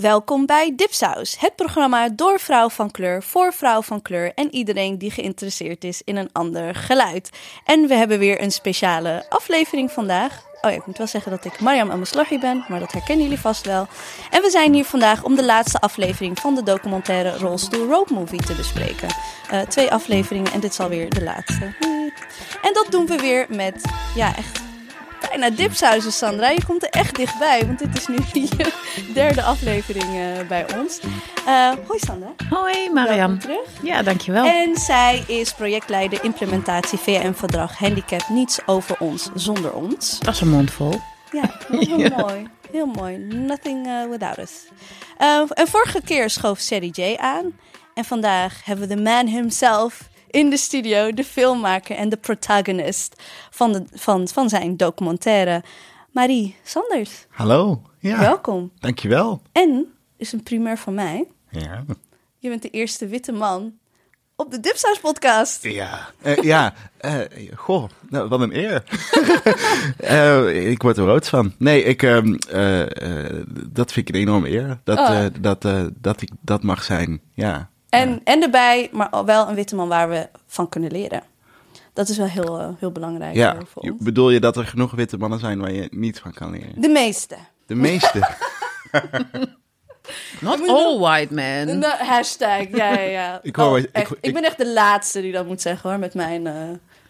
Welkom bij Dipsaus, het programma door vrouw van kleur, voor vrouw van kleur en iedereen die geïnteresseerd is in een ander geluid. En we hebben weer een speciale aflevering vandaag. Oh ja, ik moet wel zeggen dat ik Mariam Amaslahi ben, maar dat herkennen jullie vast wel. En we zijn hier vandaag om de laatste aflevering van de documentaire Rolstoel Road Movie te bespreken. Uh, twee afleveringen en dit is alweer de laatste. En dat doen we weer met, ja, echt bijna dipsausen, Sandra. Je komt er echt dichtbij, want dit is nu je derde aflevering uh, bij ons. Uh, hoi Sandra. Hoi Mariam. Terug. Ja, dankjewel. En zij is projectleider implementatie VN-verdrag Handicap Niets over ons zonder ons. Dat is een mond vol. Ja, heel ja. mooi. Heel mooi. Nothing uh, without us. en vorige keer schoof Sadie J aan. En vandaag hebben we de man himself in de studio de filmmaker en de protagonist van, de, van, van zijn documentaire, Marie Sanders. Hallo. Ja. Welkom. Dankjewel. En, is een primeur van mij. Ja. Je bent de eerste witte man op de Dipsaus podcast. Ja, uh, ja. Uh, goh, nou, wat een eer. uh, ik word er rood van. Nee, ik, ehm, dat vind ik een enorme eer. Dat, oh. dat, dat ik dat mag zijn, ja. En, ja. en erbij, maar wel een witte man waar we van kunnen leren. Dat is wel heel, uh, heel belangrijk ja. voor ons. Bedoel je dat er genoeg witte mannen zijn waar je niet van kan leren? De meeste. De meeste. Not all white men. No, hashtag, ja, ja, ja. ik, hoor, oh, ik, ik, ik, ben echt de laatste die dat moet zeggen hoor, met mijn uh,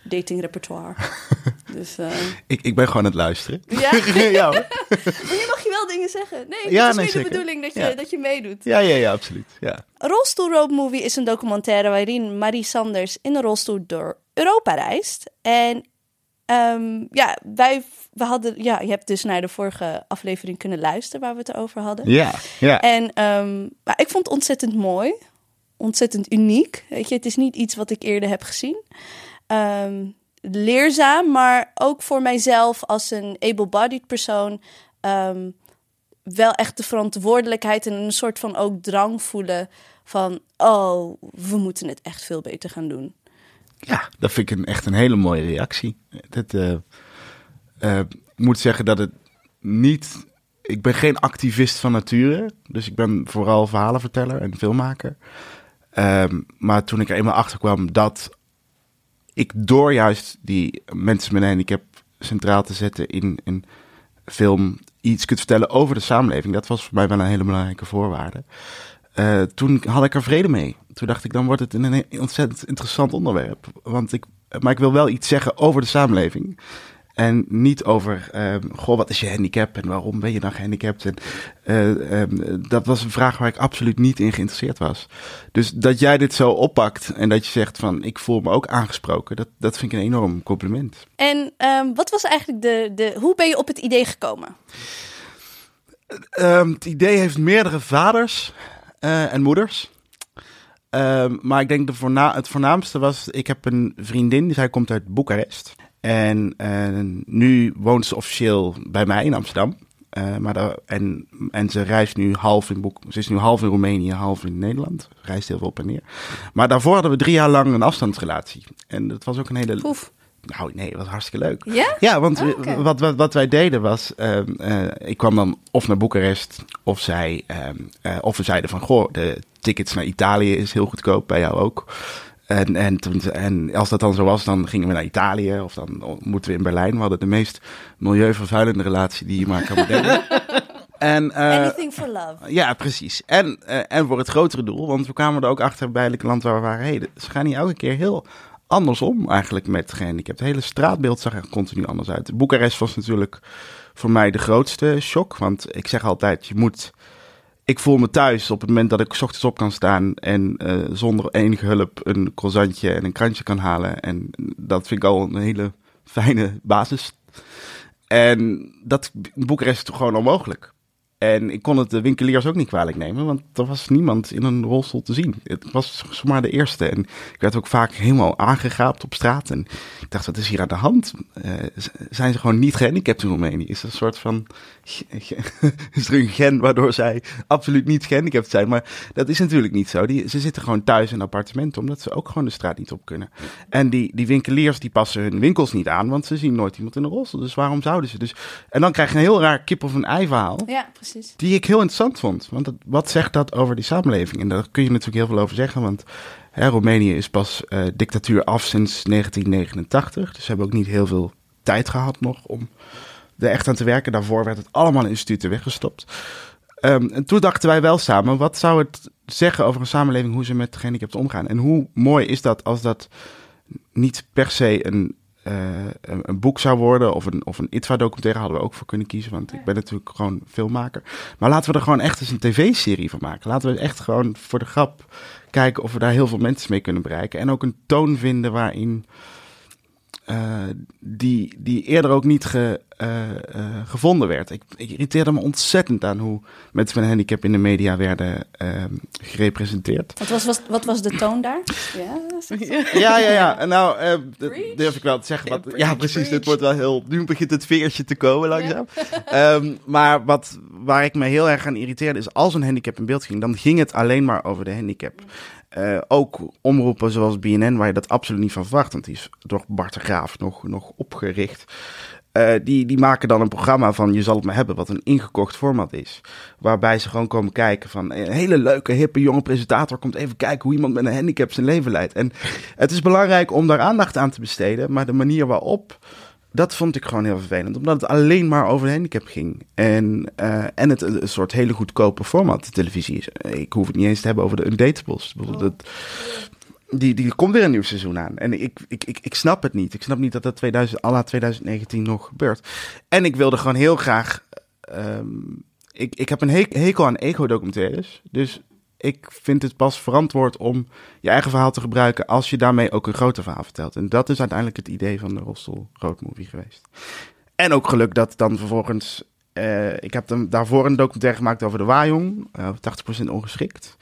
dating repertoire. dus, uh... ik, ik ben gewoon aan het luisteren. Ja? ja maar je mag je wel dingen zeggen. Nee, ja, het is nee, niet zeker. de bedoeling dat je, ja. dat je meedoet. Ja, ja, ja, absoluut. Ja. Rolstoel Road Movie is een documentaire waarin Marie Sanders in een rolstoel door Europa reist. En um, ja, wij we hadden, ja, je hebt dus naar de vorige aflevering kunnen luisteren waar we het over hadden. Ja, ja. En um, maar ik vond het ontzettend mooi, ontzettend uniek. Weet je, het is niet iets wat ik eerder heb gezien. Um, leerzaam, maar ook voor mijzelf als een able-bodied persoon um, wel echt de verantwoordelijkheid en een soort van ook drang voelen van, oh, we moeten het echt veel beter gaan doen. Ja, dat vind ik een, echt een hele mooie reactie. Dat, uh, uh, ik moet zeggen dat het niet. Ik ben geen activist van nature, dus ik ben vooral verhalenverteller en filmmaker. Um, maar toen ik er eenmaal achter kwam dat ik door juist die mensen met een handicap centraal te zetten in een film iets kunt vertellen over de samenleving, dat was voor mij wel een hele belangrijke voorwaarde. Uh, toen had ik er vrede mee. Toen dacht ik, dan wordt het een ontzettend interessant onderwerp. Want ik, maar ik wil wel iets zeggen over de samenleving. En niet over, uh, goh, wat is je handicap en waarom ben je dan gehandicapt? En, uh, um, dat was een vraag waar ik absoluut niet in geïnteresseerd was. Dus dat jij dit zo oppakt en dat je zegt van, ik voel me ook aangesproken, dat, dat vind ik een enorm compliment. En um, wat was eigenlijk de, de, hoe ben je op het idee gekomen? Het idee heeft meerdere vaders uh, en moeders. maar ik denk de voorna het voornaamste was, ik heb een vriendin, zij komt uit Boekarest. En uh, nu woont ze officieel bij mij in Amsterdam. Uh, maar daar, en, en ze reist nu half in Boek. Ze is nu half in Roemenië, half in Nederland. Reist heel veel op en neer. Maar daarvoor hadden we drie jaar lang een afstandsrelatie. En dat was ook een hele. Poef. Nou, nee, dat was hartstikke leuk. Ja? Ja, want oh, okay. wat, wat, wat wij deden was, uh, uh, ik kwam dan of naar Boekarest, of zij, uh, of we zeiden van, goh, de tickets naar Italië is heel goedkoop, bij jou ook. En, en, toen, en als dat dan zo was, dan gingen we naar Italië of dan moeten we in Berlijn. We hadden de meest milieuvervuilende relatie die je maar kan bedenken. En, uh, Anything for love. Ja, precies. En, uh, en voor het grotere doel, want we kwamen er ook achter bij het land waar we waren. Hey, ze gaan hier elke keer heel andersom eigenlijk met gehandicapten. Het hele straatbeeld zag er continu anders uit. Boekarest was natuurlijk voor mij de grootste shock. Want ik zeg altijd, je moet ik voel me thuis op het moment dat ik s ochtends op kan staan en uh, zonder enige hulp een croissantje en een krantje kan halen. En dat vind ik al een hele fijne basis. En dat is toch gewoon onmogelijk. En ik kon het de winkeliers ook niet kwalijk nemen, want er was niemand in een rolstoel te zien. Het was zomaar de eerste. En ik werd ook vaak helemaal aangegaapt op straat. En ik dacht, wat is hier aan de hand? Uh, zijn ze gewoon niet gehandicapt in Roemenië? Is er een soort van. is er een gen waardoor zij absoluut niet gehandicapt zijn? Maar dat is natuurlijk niet zo. Die, ze zitten gewoon thuis in appartementen, omdat ze ook gewoon de straat niet op kunnen. En die, die winkeliers die passen hun winkels niet aan, want ze zien nooit iemand in een rolstoel. Dus waarom zouden ze? Dus, en dan krijg je een heel raar kip of een ei verhaal. Ja, precies. die ik heel interessant vond. Want wat zegt dat over die samenleving? En daar kun je natuurlijk heel veel over zeggen. Want hè, Roemenië is pas eh, dictatuur af sinds 1989. Dus ze hebben ook niet heel veel tijd gehad nog om er echt aan te werken. Daarvoor werd het allemaal in instituten weggestopt. Ehm, en toen dachten wij wel samen, wat zou het zeggen over een samenleving hoe ze met gehandicapten omgaan? En hoe mooi is dat als dat niet per se een, eh, een, een boek zou worden of een, of een ITVA-documentaire hadden we ook voor kunnen kiezen, want ik ben natuurlijk gewoon filmmaker. Maar laten we er gewoon echt eens een tv-serie van maken. Laten we echt gewoon voor de grap kijken of we daar heel veel mensen mee kunnen bereiken. En ook een toon vinden waarin eh, die, die eerder ook niet ge, eh, eh, gevonden werd. Ik, ik irriteerde me ontzettend aan hoe mensen met een handicap in de media werden ehm, gerepresenteerd. Wat was, was, wat was de toon daar? Ja, Ja, ja, ja. En Nou, eh, durf ik wel te zeggen. Wat, ja, precies. preach. Dit wordt wel heel. Nu begint het veertje te komen langzaam. Ehm, maar wat, waar ik me heel erg aan irriteerde is als een handicap in beeld ging, dan ging het alleen maar over de handicap. Eh, ook omroepen zoals BNN, waar je dat absoluut niet van verwacht, want die is door Bart de Graaf nog, nog opgericht. Eh, die, die maken dan een programma van Je zal het maar hebben, wat een ingekocht format is. Waarbij ze gewoon komen kijken van een hele leuke, hippe, jonge presentator komt even kijken hoe iemand met een handicap zijn leven leidt. En het is belangrijk om daar aandacht aan te besteden, maar de manier waarop, dat vond ik gewoon heel vervelend. Omdat het alleen maar over de handicap ging. En, eh, en het een, soort hele goedkope format, televisie is. Ik hoef het niet eens te hebben over de Undatables. Bijvoorbeeld, dat, die, die komt weer een nieuw seizoen aan. En ik, ik, ik, ik snap het niet. Ik snap niet dat dat 2000, à la 2019 nog gebeurt. En ik wilde gewoon heel graag... ehm, ik, ik heb een he- hekel aan ego-documentaires. Dus ik vind het pas verantwoord om je eigen verhaal te gebruiken... als je daarmee ook een groter verhaal vertelt. En dat is uiteindelijk het idee van de Rostel Road Movie geweest. En ook geluk dat dan vervolgens... eh, ik heb dan daarvoor een documentaire gemaakt over de Wajong. eh 80% ongeschikt.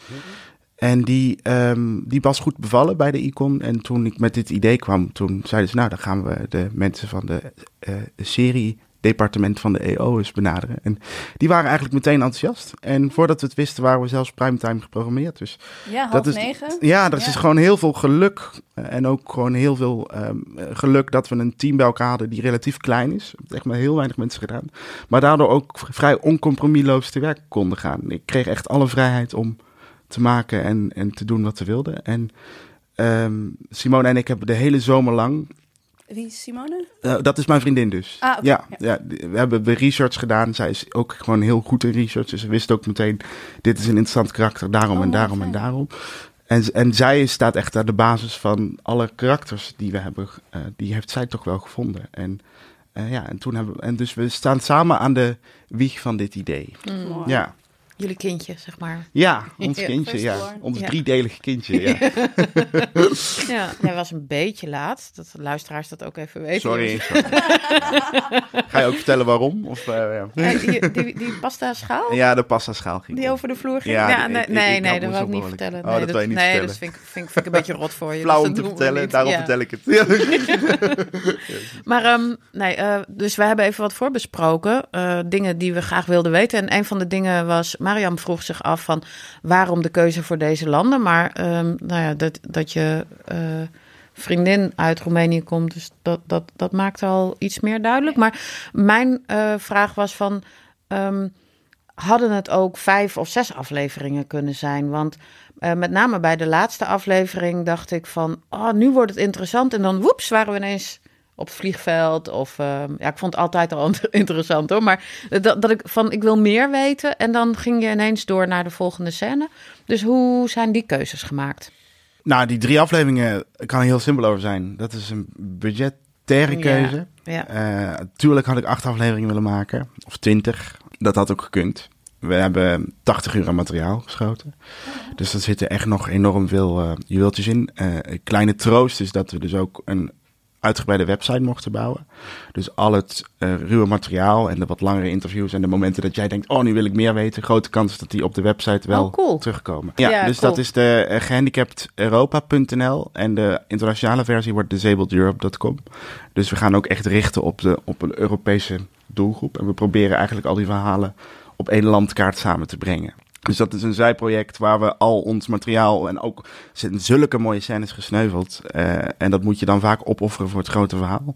En die, ehm, die was goed bevallen bij de Icon. En toen ik met dit idee kwam, toen zeiden ze... nou, dan gaan we de mensen van de eh, serie departement van de EO eens benaderen. En die waren eigenlijk meteen enthousiast. En voordat we het wisten, waren we zelfs primetime geprogrammeerd. Dus ja half dat is, negen. Ja, Ja. is gewoon heel veel geluk. eh, En ook gewoon heel veel ehm, eh, geluk dat we een team bij elkaar hadden die relatief klein is. Echt met heel weinig mensen gedaan. Maar daardoor ook vrij oncompromisloos te werk konden gaan. Ik kreeg echt alle vrijheid om te maken en, en te doen wat we wilden. En ehm, Simone en ik hebben de hele zomer lang Wie is Simone? eh, dat is mijn vriendin dus. Ah, oké, ja, ja. we hebben de research gedaan. Zij is ook gewoon heel goed in research. Dus ze wist ook meteen, dit is een interessant karakter, daarom Oh, en wat daarom en daarom. En, en zij staat echt aan de basis van alle karakters die we hebben. eh, die heeft zij toch wel gevonden. En, eh, ja, en, toen hebben we, en dus we staan samen aan de wieg van dit idee. Mooi. Ja. Jullie kindje, zeg maar. Ja, ons Ja, kindje, ja. Ons Ja. driedelige kindje, ja. Ja, hij was een beetje laat. Dat de luisteraars dat ook even weten. Sorry. sorry. Ga je ook vertellen waarom? Of, eh, ja. Die, die, die pasta schaal? ja, de pasta schaal ging Die over de vloer ging? Ja, ik- nee, ik- nee, ik nee had dat wil ik niet vertellen. Oh, nee, dat wil je niet nee, vertellen. dat vind ik, vind, ik- vind ik een beetje rot voor je. Flauw dus om te doen we vertellen, daarom Ja. vertel ik het. Maar ehm, nee, eh, dus we hebben even wat voorbesproken. eh, dingen die we graag wilden weten. En een van de dingen was, Mariam vroeg zich af van waarom de keuze voor deze landen. Maar ehm, nou ja, dat, dat je eh, vriendin uit Roemenië komt, dus dat, dat, dat maakt al iets meer duidelijk. Maar mijn eh, vraag was van. ehm, hadden het ook vijf of zes afleveringen kunnen zijn? Want eh, met name bij de laatste aflevering dacht ik van, oh, nu wordt het interessant. En dan woeps, waren we ineens op het vliegveld. Of ehm, ja, ik vond het altijd al interessant hoor. Maar dat, dat ik van, ik wil meer weten. En dan ging je ineens door naar de volgende scène. Dus hoe zijn die keuzes gemaakt? Nou, die drie afleveringen kan er heel simpel over zijn. Dat is een budgettaire keuze. Ja. Eh, tuurlijk had ik acht afleveringen willen maken. Of twintig. Dat had ook gekund. We hebben 80 uur aan materiaal geschoten. Dus er zitten echt nog enorm veel juweeltjes in. Eh, een kleine troost is dat we dus ook een uitgebreide website mochten bouwen. Dus al het eh, ruwe materiaal en de wat langere interviews en de momenten dat jij denkt, oh, nu wil ik meer weten. Grote kans dat die op de website wel Oh, cool. terugkomen. Ja, Ja, dus cool. dat is de uh, gehandicapteuropa.nl en de internationale versie wordt disabledeurope.com. Dus we gaan ook echt richten op, de, op een Europese doelgroep. En we proberen eigenlijk al die verhalen op één landkaart samen te brengen. Dus dat is een zijproject waar we al ons materiaal en ook zulke mooie scènes gesneuveld. eh, en dat moet je dan vaak opofferen voor het grote verhaal.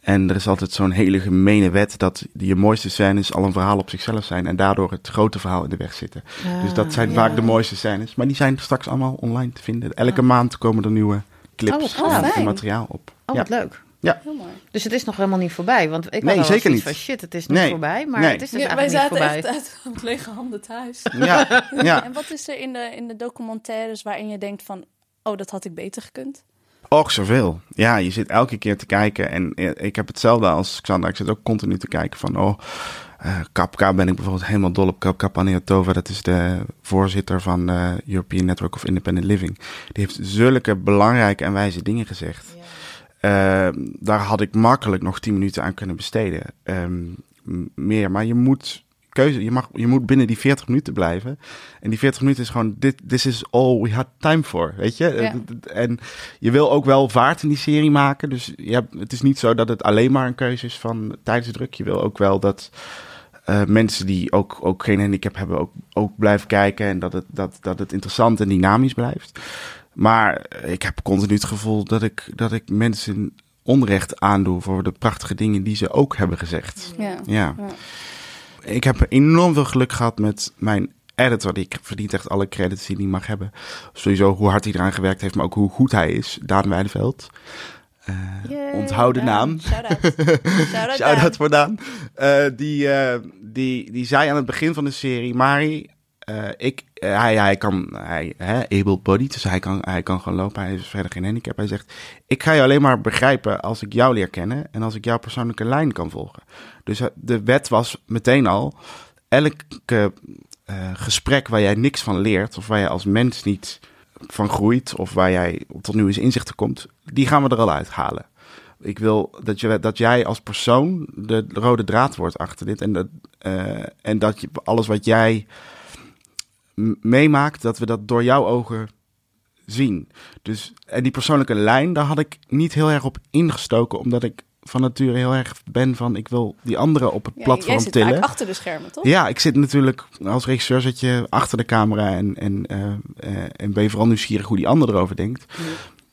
En er is altijd zo'n hele gemene wet dat je mooiste scènes al een verhaal op zichzelf zijn. En daardoor het grote verhaal in de weg zitten. dus dat zijn Ah, vaak ja. de mooiste scènes. Maar die zijn straks allemaal online te vinden. Elke maand komen er nieuwe Oh, clips wat en- materiaal op. Oh, ja. wat leuk. Heel mooi. Dus het is nog helemaal niet voorbij. Want ik Nee, zeker niet. van shit, het is niet Nee. voorbij. Maar Nee. het is dus Ja, wij eigenlijk niet zaten voorbij. echt uit met lege handen thuis. Ja, ja. En wat is er in de, in de documentaires waarin je denkt van... Oh, dat had ik beter gekund? Och, zoveel. Ja, je zit elke keer te kijken. En eh, ik heb hetzelfde als Xander. Ik zit ook continu te kijken van... Oh, eh Kapka ben ik bijvoorbeeld helemaal dol op. Kapka Paniatova, dat is de voorzitter van eh European Network of Independent Living. Die heeft zulke belangrijke en wijze dingen gezegd. Eh, daar had ik makkelijk nog 10 minuten aan kunnen besteden. Ehm, meer, maar je moet keuze, je, mag, je moet binnen die 40 minuten blijven. En die 40 minuten is gewoon, dit this is all we had time for, weet je? Ja. En je wil ook wel vaart in die serie maken. Dus je hebt, het is niet zo dat het alleen maar een keuze is van tijdsdruk. Je wil ook wel dat eh, mensen die ook, ook geen handicap hebben, ook, ook blijven kijken. En dat het, dat, dat het interessant en dynamisch blijft. Maar ik heb continu het gevoel dat ik, dat ik mensen onrecht aandoe voor de prachtige dingen die ze ook hebben gezegd. Ja. Ja. Ja. Ik heb enorm veel geluk gehad met mijn editor. Die verdient echt alle credits die hij mag hebben. Sowieso hoe hard hij eraan gewerkt heeft, maar ook hoe goed hij is. Daan Weideveld. Eh, Yay, onthoud de Daan. naam. Shout-out. Shout-out, Shout-out Daan. voor Daan. Eh, die, eh, die, die zei aan het begin van de serie... Mari, eh, ik, eh, hij, hij kan... Hij, able-bodied, dus hij kan, hij kan gewoon lopen. Hij is verder geen handicap. Hij zegt, ik ga je alleen maar begrijpen als ik jou leer kennen... en als ik jouw persoonlijke lijn kan volgen. Dus eh, de wet was meteen al... elke gesprek waar jij niks van leert... of waar je als mens niet van groeit... of waar jij tot nieuwe inzichten komt... die gaan we er al uithalen. Ik wil dat, je, dat jij als persoon de rode draad wordt achter dit. En dat, en dat je, alles wat jij meemaakt, dat we dat door jouw ogen zien. Dus, en die persoonlijke lijn, daar had ik niet heel erg op ingestoken. Omdat ik van nature heel erg ben van... ik wil die anderen op het Ja, platform jij zit tillen. achter de schermen, toch? Ja, ik zit natuurlijk als regisseur zit je achter de camera en, en, eh, eh, en ben je vooral nieuwsgierig hoe die ander erover denkt.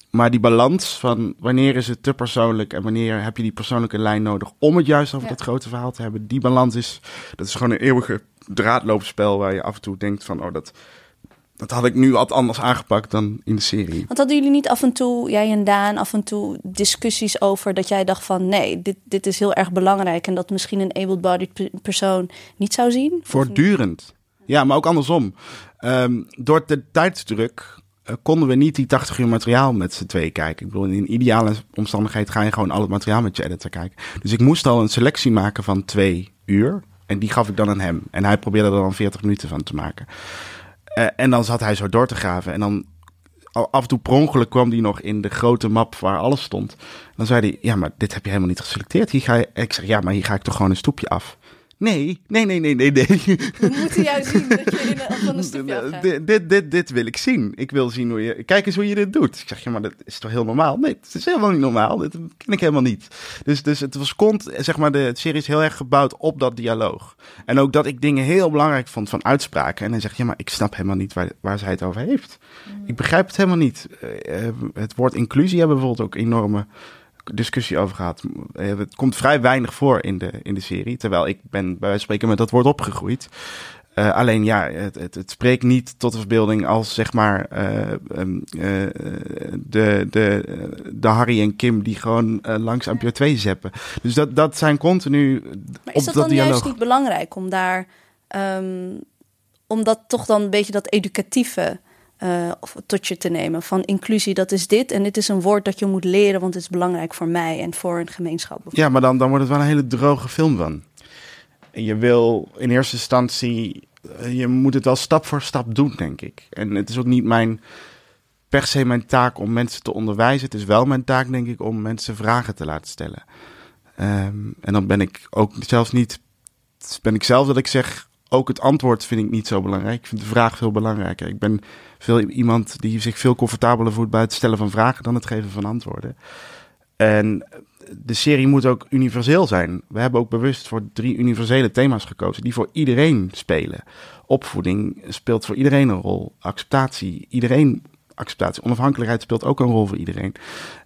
Maar die balans van wanneer is het te persoonlijk en wanneer heb je die persoonlijke lijn nodig om het juist over Ja. dat grote verhaal te hebben, die balans is, dat is gewoon een eeuwige draadloopspel waar je af en toe denkt van, oh dat, dat had ik nu wat anders aangepakt dan in de serie. Want hadden jullie niet af en toe, jij en Daan, af en toe discussies over dat jij dacht van nee, dit, dit is heel erg belangrijk en dat misschien een able-bodied pe- persoon niet zou zien? Voortdurend. Ja, maar ook andersom. Ehm, door de tijdsdruk konden we niet die 80 uur materiaal met z'n twee kijken. Ik bedoel, in ideale omstandigheid ga je gewoon al het materiaal met je editor kijken. Dus ik moest al een selectie maken van twee uur. En die gaf ik dan aan hem. En hij probeerde er dan 40 minuten van te maken. Eh, en dan zat hij zo door te graven. En dan af en toe per ongeluk kwam die nog in de grote map waar alles stond. Dan zei hij, ja, maar dit heb je helemaal niet geselecteerd. Hier ga je... Ik zeg, ja, maar hier ga ik toch gewoon een stoepje af. Nee, nee, nee, nee, nee, nee. We moeten jou zien dat je in een, van een afgaat. dit, dit, dit, dit wil ik zien. Ik wil zien hoe je. Kijk eens hoe je dit doet. Ik zeg, ja, maar dat is toch heel normaal? Nee, het is helemaal niet normaal. Dit ken ik helemaal niet. Dus, dus het was kont, zeg maar, de serie is heel erg gebouwd op dat dialoog. En ook dat ik dingen heel belangrijk vond van uitspraken. En dan zeg je, ja, maar ik snap helemaal niet waar, waar zij het over heeft. Ik begrijp het helemaal niet. Eh, eh, het woord inclusie hebben we bijvoorbeeld ook enorme discussie over gehad. Eh, Het komt vrij weinig voor in de, in de serie. Terwijl ik ben bij wijze van spreken met dat woord opgegroeid. Eh, alleen ja, het, het, het spreekt niet tot de verbeelding als zeg maar eh, ehm, eh, de, de, de Harry en Kim die gewoon langs NPO 2 zeppen. Dus dat, dat zijn continu Maar op is dat dat dan dialoog. juist niet belangrijk om daar, om dat toch dan een beetje dat educatieve of tot je te nemen van inclusie, dat is dit en dit is een woord dat je moet leren, want het is belangrijk voor mij en voor een gemeenschap. Ja, maar dan, dan wordt het wel een hele droge film. En je wil in eerste instantie, eh, je moet het wel stap voor stap doen, denk ik. En het is ook niet mijn, per se mijn taak om mensen te onderwijzen. Het is wel mijn taak, denk ik, om mensen vragen te laten stellen. Ehm, en dan ben ik ook zelfs niet, ben ik zelf dat ik zeg, ook het antwoord vind ik niet zo belangrijk. Ik vind de vraag veel belangrijker. Ik ben veel iemand die zich veel comfortabeler voelt bij het stellen van vragen dan het geven van antwoorden. En de serie moet ook universeel zijn. We hebben ook bewust voor drie universele thema's gekozen die voor iedereen spelen. Opvoeding speelt voor iedereen een rol. Acceptatie. Iedereen acceptatie. Onafhankelijkheid speelt ook een rol voor iedereen.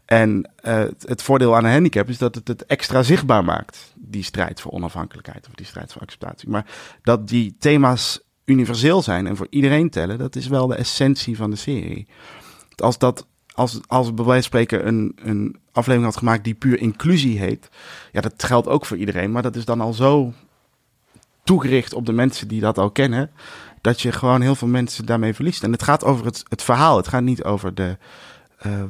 En uh, het voordeel aan een handicap is dat het het extra zichtbaar maakt, die strijd voor onafhankelijkheid of die strijd voor acceptatie. Maar dat die thema's universeel zijn en voor iedereen tellen, dat is wel de essentie van de serie. Als dat als, als bij wijze van spreken een, een aflevering had gemaakt die puur inclusie heet, ja, dat geldt ook voor iedereen, maar dat is dan al zo toegericht op de mensen die dat al kennen, dat je gewoon heel veel mensen daarmee verliest. En het gaat over het, het verhaal, het gaat niet over de. Uh,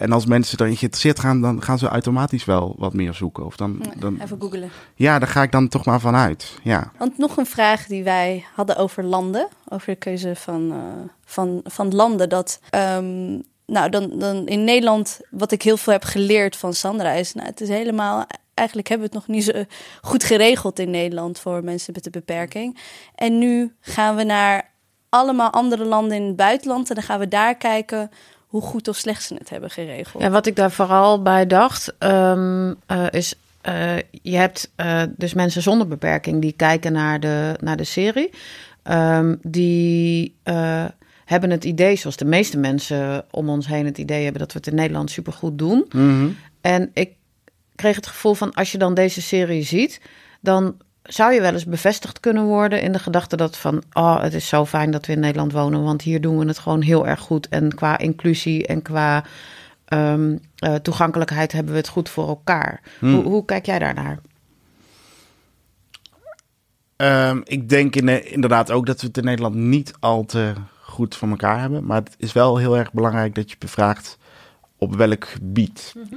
en als mensen erin geïnteresseerd gaan, dan gaan ze automatisch wel wat meer zoeken. Of dan, dan, Even googelen. Ja, daar ga ik dan toch maar vanuit. Ja. Want nog een vraag die wij hadden over landen, over de keuze van, uh, van, van landen. Dat um, nou, dan, dan in Nederland, wat ik heel veel heb geleerd van Sandra, is nou, het is helemaal. Eigenlijk hebben we het nog niet zo goed geregeld in Nederland voor mensen met een beperking. En nu gaan we naar allemaal andere landen in het buitenland en dan gaan we daar kijken hoe goed of slecht ze het hebben geregeld. Ja, wat ik daar vooral bij dacht, um, uh, is uh, je hebt uh, dus mensen zonder beperking die kijken naar de, naar de serie. Um, die hebben het idee, zoals de meeste mensen om ons heen het idee hebben, dat we het in Nederland supergoed doen. Mm-hmm. En ik kreeg het gevoel van als je dan deze serie ziet, dan zou je wel eens bevestigd kunnen worden in de gedachte dat van, oh, het is zo fijn dat we in Nederland wonen, want hier doen we het gewoon heel erg goed. En qua inclusie en qua um, uh, toegankelijkheid hebben we het goed voor elkaar. Hmm. Hoe, hoe, kijk jij daarnaar? Um, ik denk in, inderdaad ook dat we het in Nederland niet al te goed voor elkaar hebben. Maar het is wel heel erg belangrijk dat je bevraagt op welk gebied. Mhm.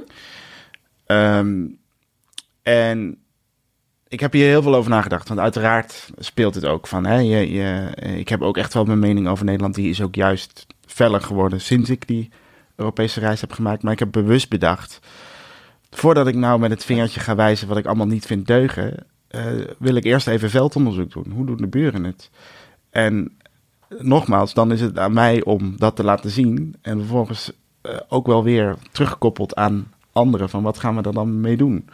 Um, en ik heb hier heel veel over nagedacht. Want uiteraard speelt het ook van. Hè, je, je, ik heb ook echt wel mijn mening over Nederland. Die is ook juist feller geworden sinds ik die Europese reis heb gemaakt. Maar ik heb bewust bedacht. Voordat ik nou met het vingertje ga wijzen wat ik allemaal niet vind deugen. Uh, wil ik eerst even veldonderzoek doen. Hoe doen de buren het? En nogmaals, dan is het aan mij om dat te laten zien. En vervolgens uh, ook wel weer teruggekoppeld aan anderen. Van wat gaan we er dan mee doen?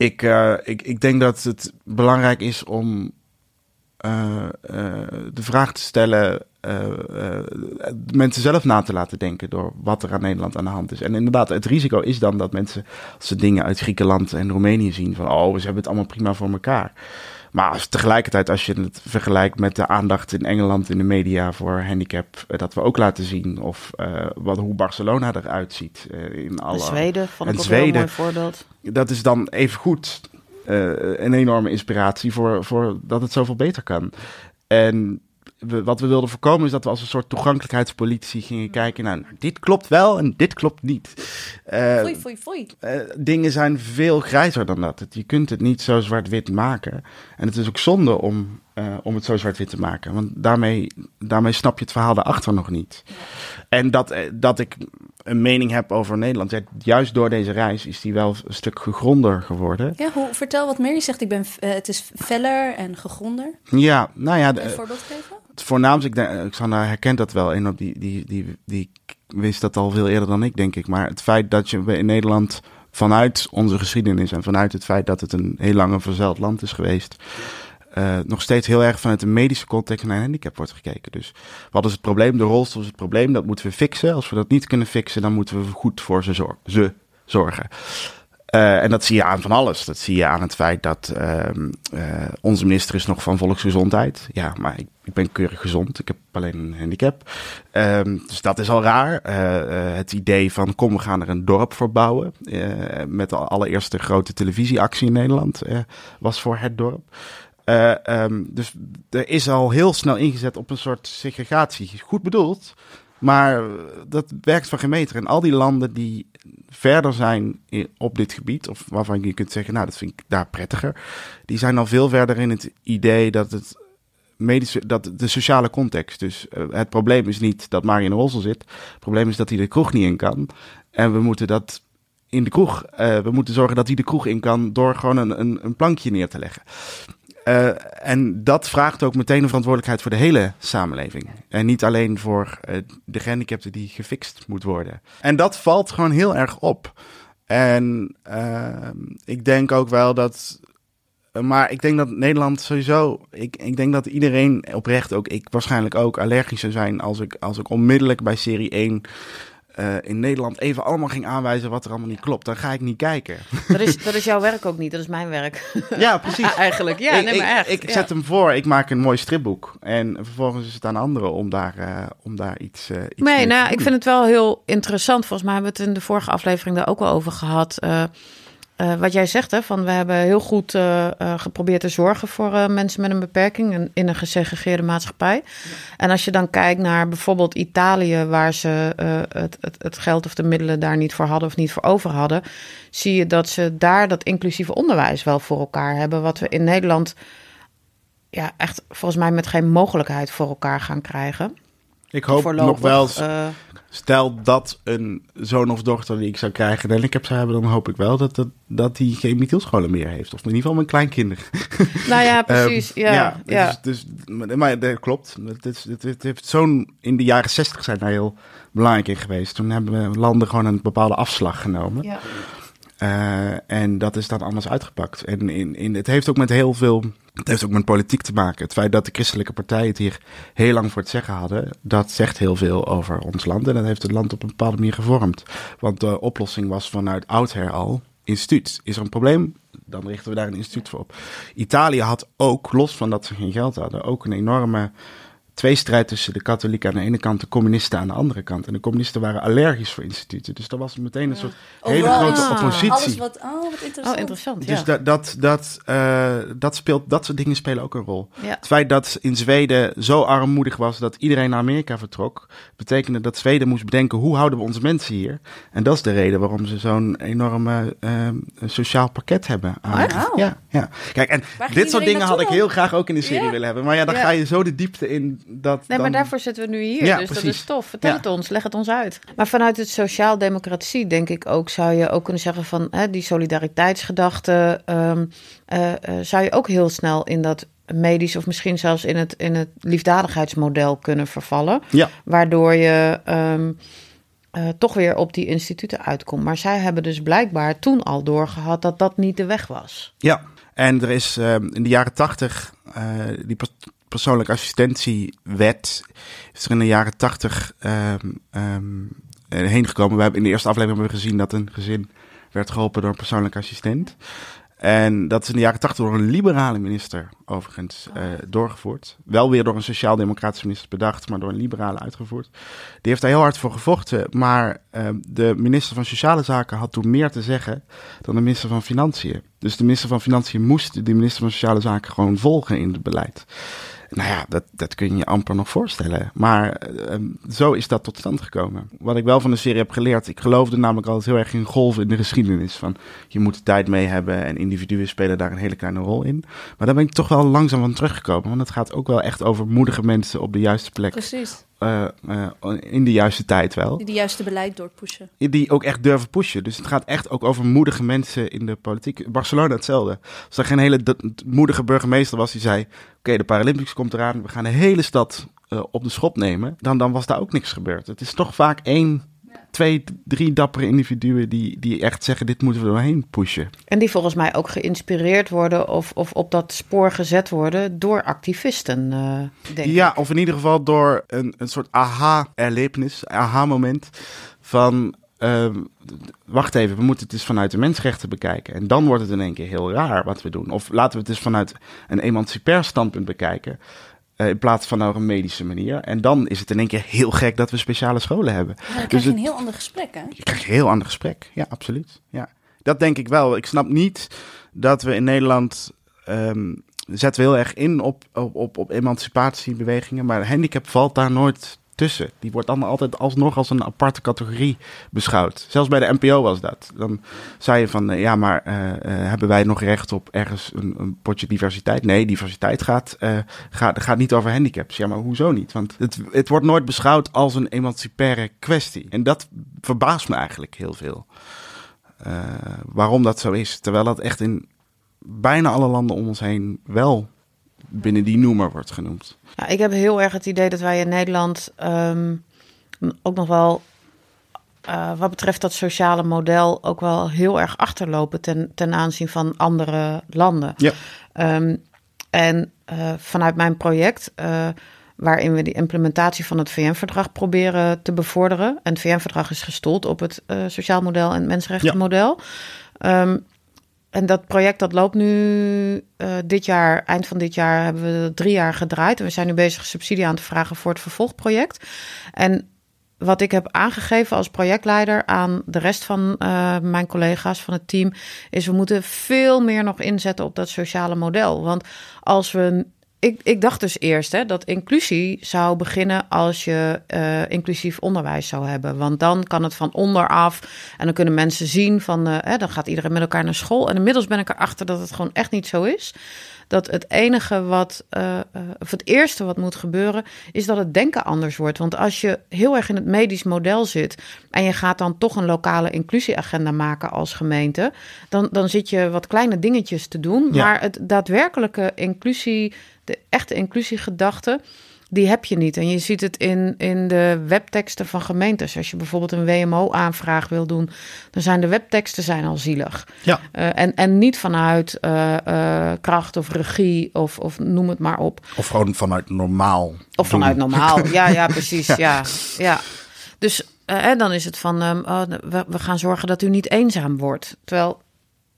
Ik, uh, ik, ik denk dat het belangrijk is om uh, de vraag te stellen. mensen zelf na te laten denken door wat er aan Nederland aan de hand is. En inderdaad, het risico is dan dat mensen, als ze dingen uit Griekenland en Roemenië zien, van oh, ze hebben het allemaal prima voor elkaar. Maar als, tegelijkertijd, als je het vergelijkt met de aandacht in Engeland in de media voor handicap, uh, dat we ook laten zien. Of uh, wat, hoe Barcelona eruit ziet. Uh, in alle, en Zweden vond ik ook Zweden, een mooi voorbeeld. Dat is dan even goed een enorme inspiratie voor, voor dat het zoveel beter kan. En we, wat we wilden voorkomen is dat we als een soort toegankelijkheidspolitie gingen kijken. Nou, dit klopt wel en dit klopt niet. Uh, foei, foei, foei. Uh, dingen zijn veel grijzer dan dat. Je kunt het niet zo zwart-wit maken. En het is ook zonde om, uh, om het zo zwart-wit te maken. Want daarmee, daarmee snap je het verhaal daarachter nog niet. En dat, dat ik een mening heb over Nederland. Ja, juist door deze reis is die wel een stuk gegronder geworden. Ja, hoe, vertel wat meer. Je zegt, ik ben, het is feller en gegronder. Ja, nou ja. Een voorbeeld geven? Het voornaamste, ik denk, Xander herkent dat wel. En op die, die, die, die wist dat al veel eerder dan ik, denk ik. Maar het feit dat je in Nederland vanuit onze geschiedenis en vanuit het feit dat het een heel lang een verzeild land is geweest, uh, nog steeds heel erg vanuit de medische context naar handicap wordt gekeken. Dus wat is het probleem? De rolstoel is het probleem, dat moeten we fixen. Als we dat niet kunnen fixen, dan moeten we goed voor ze, zor ze zorgen. Uh, en dat zie je aan van alles. Dat zie je aan het feit dat uh, uh, onze minister is nog van volksgezondheid. Ja, maar ik, ik, ben keurig gezond. Ik heb alleen een handicap. dus dat is al raar. het idee van kom, we gaan er een dorp voor bouwen. met de allereerste grote televisieactie in Nederland was voor het dorp. Um, dus er is al heel snel ingezet op een soort segregatie. Goed bedoeld. Maar dat werkt van geen meter. En al die landen die verder zijn op dit gebied, of waarvan je kunt zeggen, nou, dat vind ik daar prettiger, die zijn al veel verder in het idee dat het medische, dat de sociale context. Dus uh, het probleem is niet dat Mario in rolstoel zit. Het probleem is dat hij de kroeg niet in kan. En we moeten dat in de kroeg, uh, we moeten zorgen dat hij de kroeg in kan door gewoon een, een, een plankje neer te leggen. Uh, en dat vraagt ook meteen een verantwoordelijkheid voor de hele samenleving. En niet alleen voor uh, de gehandicapten die gefixt moet worden. En dat valt gewoon heel erg op. En uh, ik denk ook wel dat Eh, Maar ik denk dat Nederland sowieso. Ik, ik denk dat iedereen oprecht ook. Ik waarschijnlijk ook allergisch zou zijn. als ik, als ik onmiddellijk bij serie 1. Eh, in Nederland even allemaal ging aanwijzen wat er allemaal niet klopt. Dan ga ik niet kijken. Dat is, dat is jouw werk ook niet, dat is mijn werk. Ja, precies. Eigenlijk, ja, ik, nee, maar ik- echt. ik ja. zet hem voor, ik maak een mooi stripboek. En vervolgens is het aan anderen om daar, eh, om daar iets, eh iets mee Nee, te nou, ik vind het wel heel interessant. Volgens mij hebben we het in de vorige aflevering daar ook wel over gehad. Eh, wat jij zegt, hè, van we hebben heel goed eh, eh, geprobeerd te zorgen voor mensen met een beperking in, in een gesegregeerde maatschappij. En als je dan kijkt naar bijvoorbeeld Italië, waar ze het, het, het geld of de middelen daar niet voor hadden of niet voor over hadden, zie je dat ze daar dat inclusieve onderwijs wel voor elkaar hebben. Wat we in Nederland ja, echt volgens mij met geen mogelijkheid voor elkaar gaan krijgen. Ik hoop nog wel, eh, stel dat een zoon of dochter die ik zou krijgen, en ik heb zou hebben, dan hoop ik wel dat, dat, dat die geen Michielscholen meer heeft. Of in ieder geval mijn kleinkinderen. Nou ja, precies. Ehm, ja, ja, Dus, dus, maar, maar dat klopt. Het, is, het, het heeft zo'n, in de jaren zestig zijn daar heel belangrijk in geweest. Toen hebben we landen gewoon een bepaalde afslag genomen. ja. Eh, en dat is dan anders uitgepakt. En in, in, het heeft ook met heel veel. Het heeft ook met politiek te maken. Het feit dat de christelijke partijen het hier heel lang voor het zeggen hadden, dat zegt heel veel over ons land. En dat heeft het land op een bepaalde manier gevormd. Want de oplossing was vanuit oudsher al instituut. Is er een probleem? Dan richten we daar een instituut voor op. Italië had ook, los van dat ze geen geld hadden, ook een enorme tweestrijd tussen de katholieken aan de ene kant, de communisten aan de andere kant. En de communisten waren allergisch voor instituten. Dus er was meteen een soort hele Overal grote oppositie. Alles wat, oh, wat interessant. Oh, interessant. Dus ja. dat, dat, dat, eh, dat, speelt, dat soort dingen spelen ook een rol. Ja. Het feit dat in Zweden zo armoedig was dat iedereen naar Amerika vertrok, betekende dat Zweden moest bedenken hoe houden we onze mensen hier. En dat is de reden waarom ze zo'n enorme eh, sociaal pakket hebben. aan-. Ja, ja. Kijk, en dit soort dingen had ik heel graag ook in de serie Ja. willen hebben. Maar ja, dan Ja. ga je zo de diepte in dat. Nee, maar dan- daarvoor zitten we nu hier. Ja, dus dat precies. is tof. Vertel Ja. het ons, leg het ons uit. Maar vanuit het sociaal-democratie denk ik ook, zou je ook kunnen zeggen van hè, die solidariteitsgedachte, ehm, eh, eh, zou je ook heel snel in dat medisch of misschien zelfs in het, in het liefdadigheidsmodel kunnen vervallen. Ja. Waardoor je ehm, eh, toch weer op die instituten uitkomt. Maar zij hebben dus blijkbaar toen al doorgehad dat dat niet de weg was. Ja, en er is eh, in de jaren tachtig eh, die persoonlijke assistentiewet is er in de jaren tachtig ehm, eh, heen gekomen. We hebben in de eerste aflevering hebben we gezien dat een gezin werd geholpen door een persoonlijke assistent. En dat is in de jaren tachtig door een liberale minister overigens eh, doorgevoerd. Wel weer door een sociaal-democratische minister bedacht, maar door een liberale uitgevoerd. Die heeft daar heel hard voor gevochten. Maar ehm, de minister van Sociale Zaken had toen meer te zeggen dan de minister van Financiën. Dus de minister van Financiën moest de minister van Sociale Zaken gewoon volgen in het beleid. Nou ja, dat, dat kun je je amper nog voorstellen. Maar eh, ehm, zo is dat tot stand gekomen. Wat ik wel van de serie heb geleerd, ik geloofde namelijk altijd heel erg in golven in de geschiedenis. Van je moet tijd mee hebben en individuen spelen daar een hele kleine rol in. Maar daar ben ik toch wel langzaam van teruggekomen. Want het gaat ook wel echt over moedige mensen op de juiste plek. Precies. Eh, eh, in de juiste tijd wel. Die de juiste beleid doorpushen. Die ook echt durven pushen. Dus het gaat echt ook over moedige mensen in de politiek. Barcelona hetzelfde. Als er geen hele moedige burgemeester was die zei... oké, de Paralympics komt eraan, we gaan de hele stad eh, op de schop nemen... Dan, dan was daar ook niks gebeurd. Het is toch vaak één, twee, drie dappere individuen... Die, die echt zeggen, dit moeten we doorheen pushen. En die volgens mij ook geïnspireerd worden of, of op dat spoor gezet worden door activisten, eh, denk ik. Ja, of in ieder geval door een, een soort aha-erlevenis, aha-moment van... ehm, wacht even, we moeten het eens vanuit de mensenrechten bekijken. En dan wordt het in één keer heel raar wat we doen. Of laten we het eens vanuit een emancipair standpunt bekijken. Eh, in plaats van op een medische manier. En dan is het in één keer heel gek dat we speciale scholen hebben. Ja, dan krijg Dus je het- een heel ander gesprek, hè? je krijgt een heel ander gesprek. Ja, absoluut. Ja. Dat denk ik wel. Ik snap niet dat we in Nederland. ehm, zetten we heel erg in op, op, op, op emancipatiebewegingen. Maar handicap valt daar nooit tussen. Die wordt dan altijd alsnog als een aparte categorie beschouwd. Zelfs bij de NPO was dat. Dan zei je van eh, ja, maar eh, eh, hebben wij nog recht op ergens een, een potje diversiteit? Nee, diversiteit gaat, gaat, gaat niet over handicaps. Ja, maar hoezo niet? Want het, het wordt nooit beschouwd als een emancipaire kwestie. En dat verbaast me eigenlijk heel veel. Waarom dat zo is. Terwijl dat echt in bijna alle landen om ons heen wel binnen die noemer wordt genoemd. Ja, ik heb heel erg het idee dat wij in Nederland ehm, ook nog wel, eh, wat betreft dat sociale model, ook wel heel erg achterlopen ten, ten aanzien van andere landen. Ja. Ehm, en uh, vanuit mijn project, uh, waarin we die implementatie van het VN-verdrag proberen te bevorderen. En het VN-verdrag is gestoeld op het sociaal model en het mensenrechtenmodel. Ja. Um, en dat project dat loopt nu uh, dit jaar, eind van dit jaar, hebben we drie jaar gedraaid. En we zijn nu bezig subsidie aan te vragen voor het vervolgproject. En wat ik heb aangegeven als projectleider aan de rest van uh, mijn collega's van het team, is we moeten veel meer nog inzetten op dat sociale model. Want als we ik, ik dacht dus eerst hè, dat inclusie zou beginnen als je uh, inclusief onderwijs zou hebben. Want dan kan het van onderaf en dan kunnen mensen zien van, uh, hè, dan gaat iedereen met elkaar naar school. En inmiddels ben ik erachter dat het gewoon echt niet zo is. Dat het enige wat, uh, of het eerste wat moet gebeuren, is dat het denken anders wordt. Want als je heel erg in het medisch model zit en je gaat dan toch een lokale inclusieagenda maken als gemeente, dan, dan zit je wat kleine dingetjes te doen. Ja. Maar het daadwerkelijke inclusie de echte inclusiegedachte, die heb je niet. En je ziet het in, in de webteksten van gemeentes. Als je bijvoorbeeld een WMO-aanvraag wil doen, dan zijn de webteksten zijn al zielig. Ja. Uh, en, en niet vanuit uh, uh, kracht of regie of, of noem het maar op. Of gewoon vanuit normaal. Of vanuit normaal, ja, ja, precies. ja. ja, ja. Dus en dan is het van, um, oh, we, we gaan zorgen dat u niet eenzaam wordt. Terwijl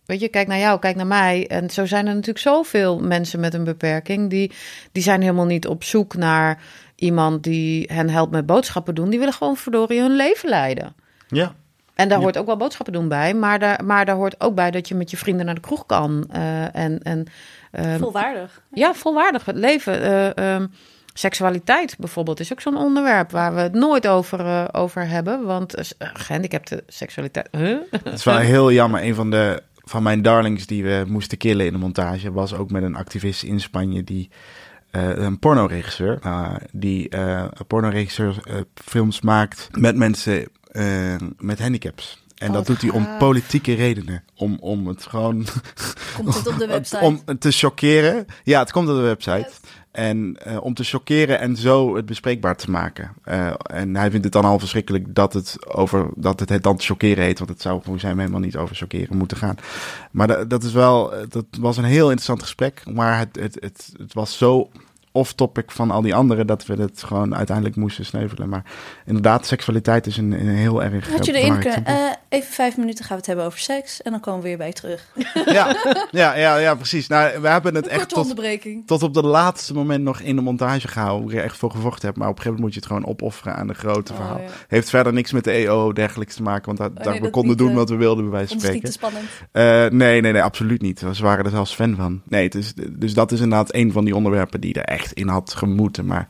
Weet je, kijk naar jou, kijk naar mij. En zo zijn er natuurlijk zoveel mensen met een beperking. Die, die zijn helemaal niet op zoek naar iemand die hen helpt met boodschappen doen. Die willen gewoon verdorie hun leven leiden. Ja. En daar Ja. hoort ook wel boodschappen doen bij. Maar daar, maar daar hoort ook bij dat je met je vrienden naar de kroeg kan. eh, en, en, ehm, Volwaardig. ja, volwaardig het leven. eh, ehm, seksualiteit bijvoorbeeld is ook zo'n onderwerp waar we het nooit over, eh, over hebben. Want uh, gehandicapte seksualiteit. Huh? Het is wel heel jammer. Een van de van mijn darlings die we moesten killen in de montage was ook met een activist in Spanje die uh, een pornoregisseur uh, die uh, pornoregisseur films maakt met mensen met handicaps. En Oh, dat doet hij om politieke redenen. Om, om het gewoon. Komt het op de website? om te chockeren. Ja, het komt op de website. En uh, om te chockeren en zo het bespreekbaar te maken. Uh, en hij vindt het dan al verschrikkelijk dat het, over, dat het, het dan chockeren heet. Want het zou volgens hem helemaal niet over chockeren moeten gaan. Maar dat, dat is wel, dat was een heel interessant gesprek. Maar het, het, het, het was zo off-topic van al die anderen dat we het gewoon uiteindelijk moesten sneuvelen. Maar inderdaad, seksualiteit is een, een heel erg. Had je erin kunnen? Even vijf minuten gaan we het hebben over seks. En dan komen we weer bij je terug. ja, ja, ja, ja, precies. Nou, we hebben het Een echt tot, tot op de laatste moment nog in de montage gehouden. Ik er echt voor gevochten heb. Maar op een gegeven moment moet je het gewoon opofferen aan de grote Oh, verhaal. ja. Heeft verder niks met de EO dergelijks te maken. Want dat, nee, daar, we dat konden niet, doen eh, wat we wilden, bij wijze van niet te spreken. spannend. Eh, nee, nee, nee, absoluut niet. Ze waren er zelfs fan van. Nee, het is, dus dat is inderdaad een van die onderwerpen die er echt in had gemoeten. Maar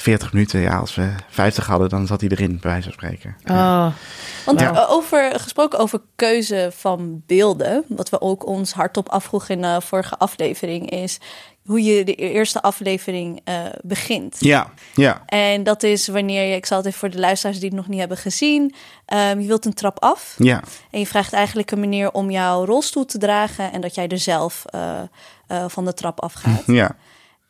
40 minuten, ja, als we 50 hadden, dan zat hij erin, bij wijze van spreken. Ja. Oh, Want Ja. eh, over, gesproken over keuze van beelden, wat we ook ons hardop afvroegen in de vorige aflevering, is hoe je de eerste aflevering eh, begint. Ja, ja, En dat is wanneer je, ik zal het even voor de luisteraars die het nog niet hebben gezien, ehm, je wilt een trap af ja. en je vraagt eigenlijk een meneer om jouw rolstoel te dragen en dat jij er zelf eh, eh, van de trap afgaat. ja.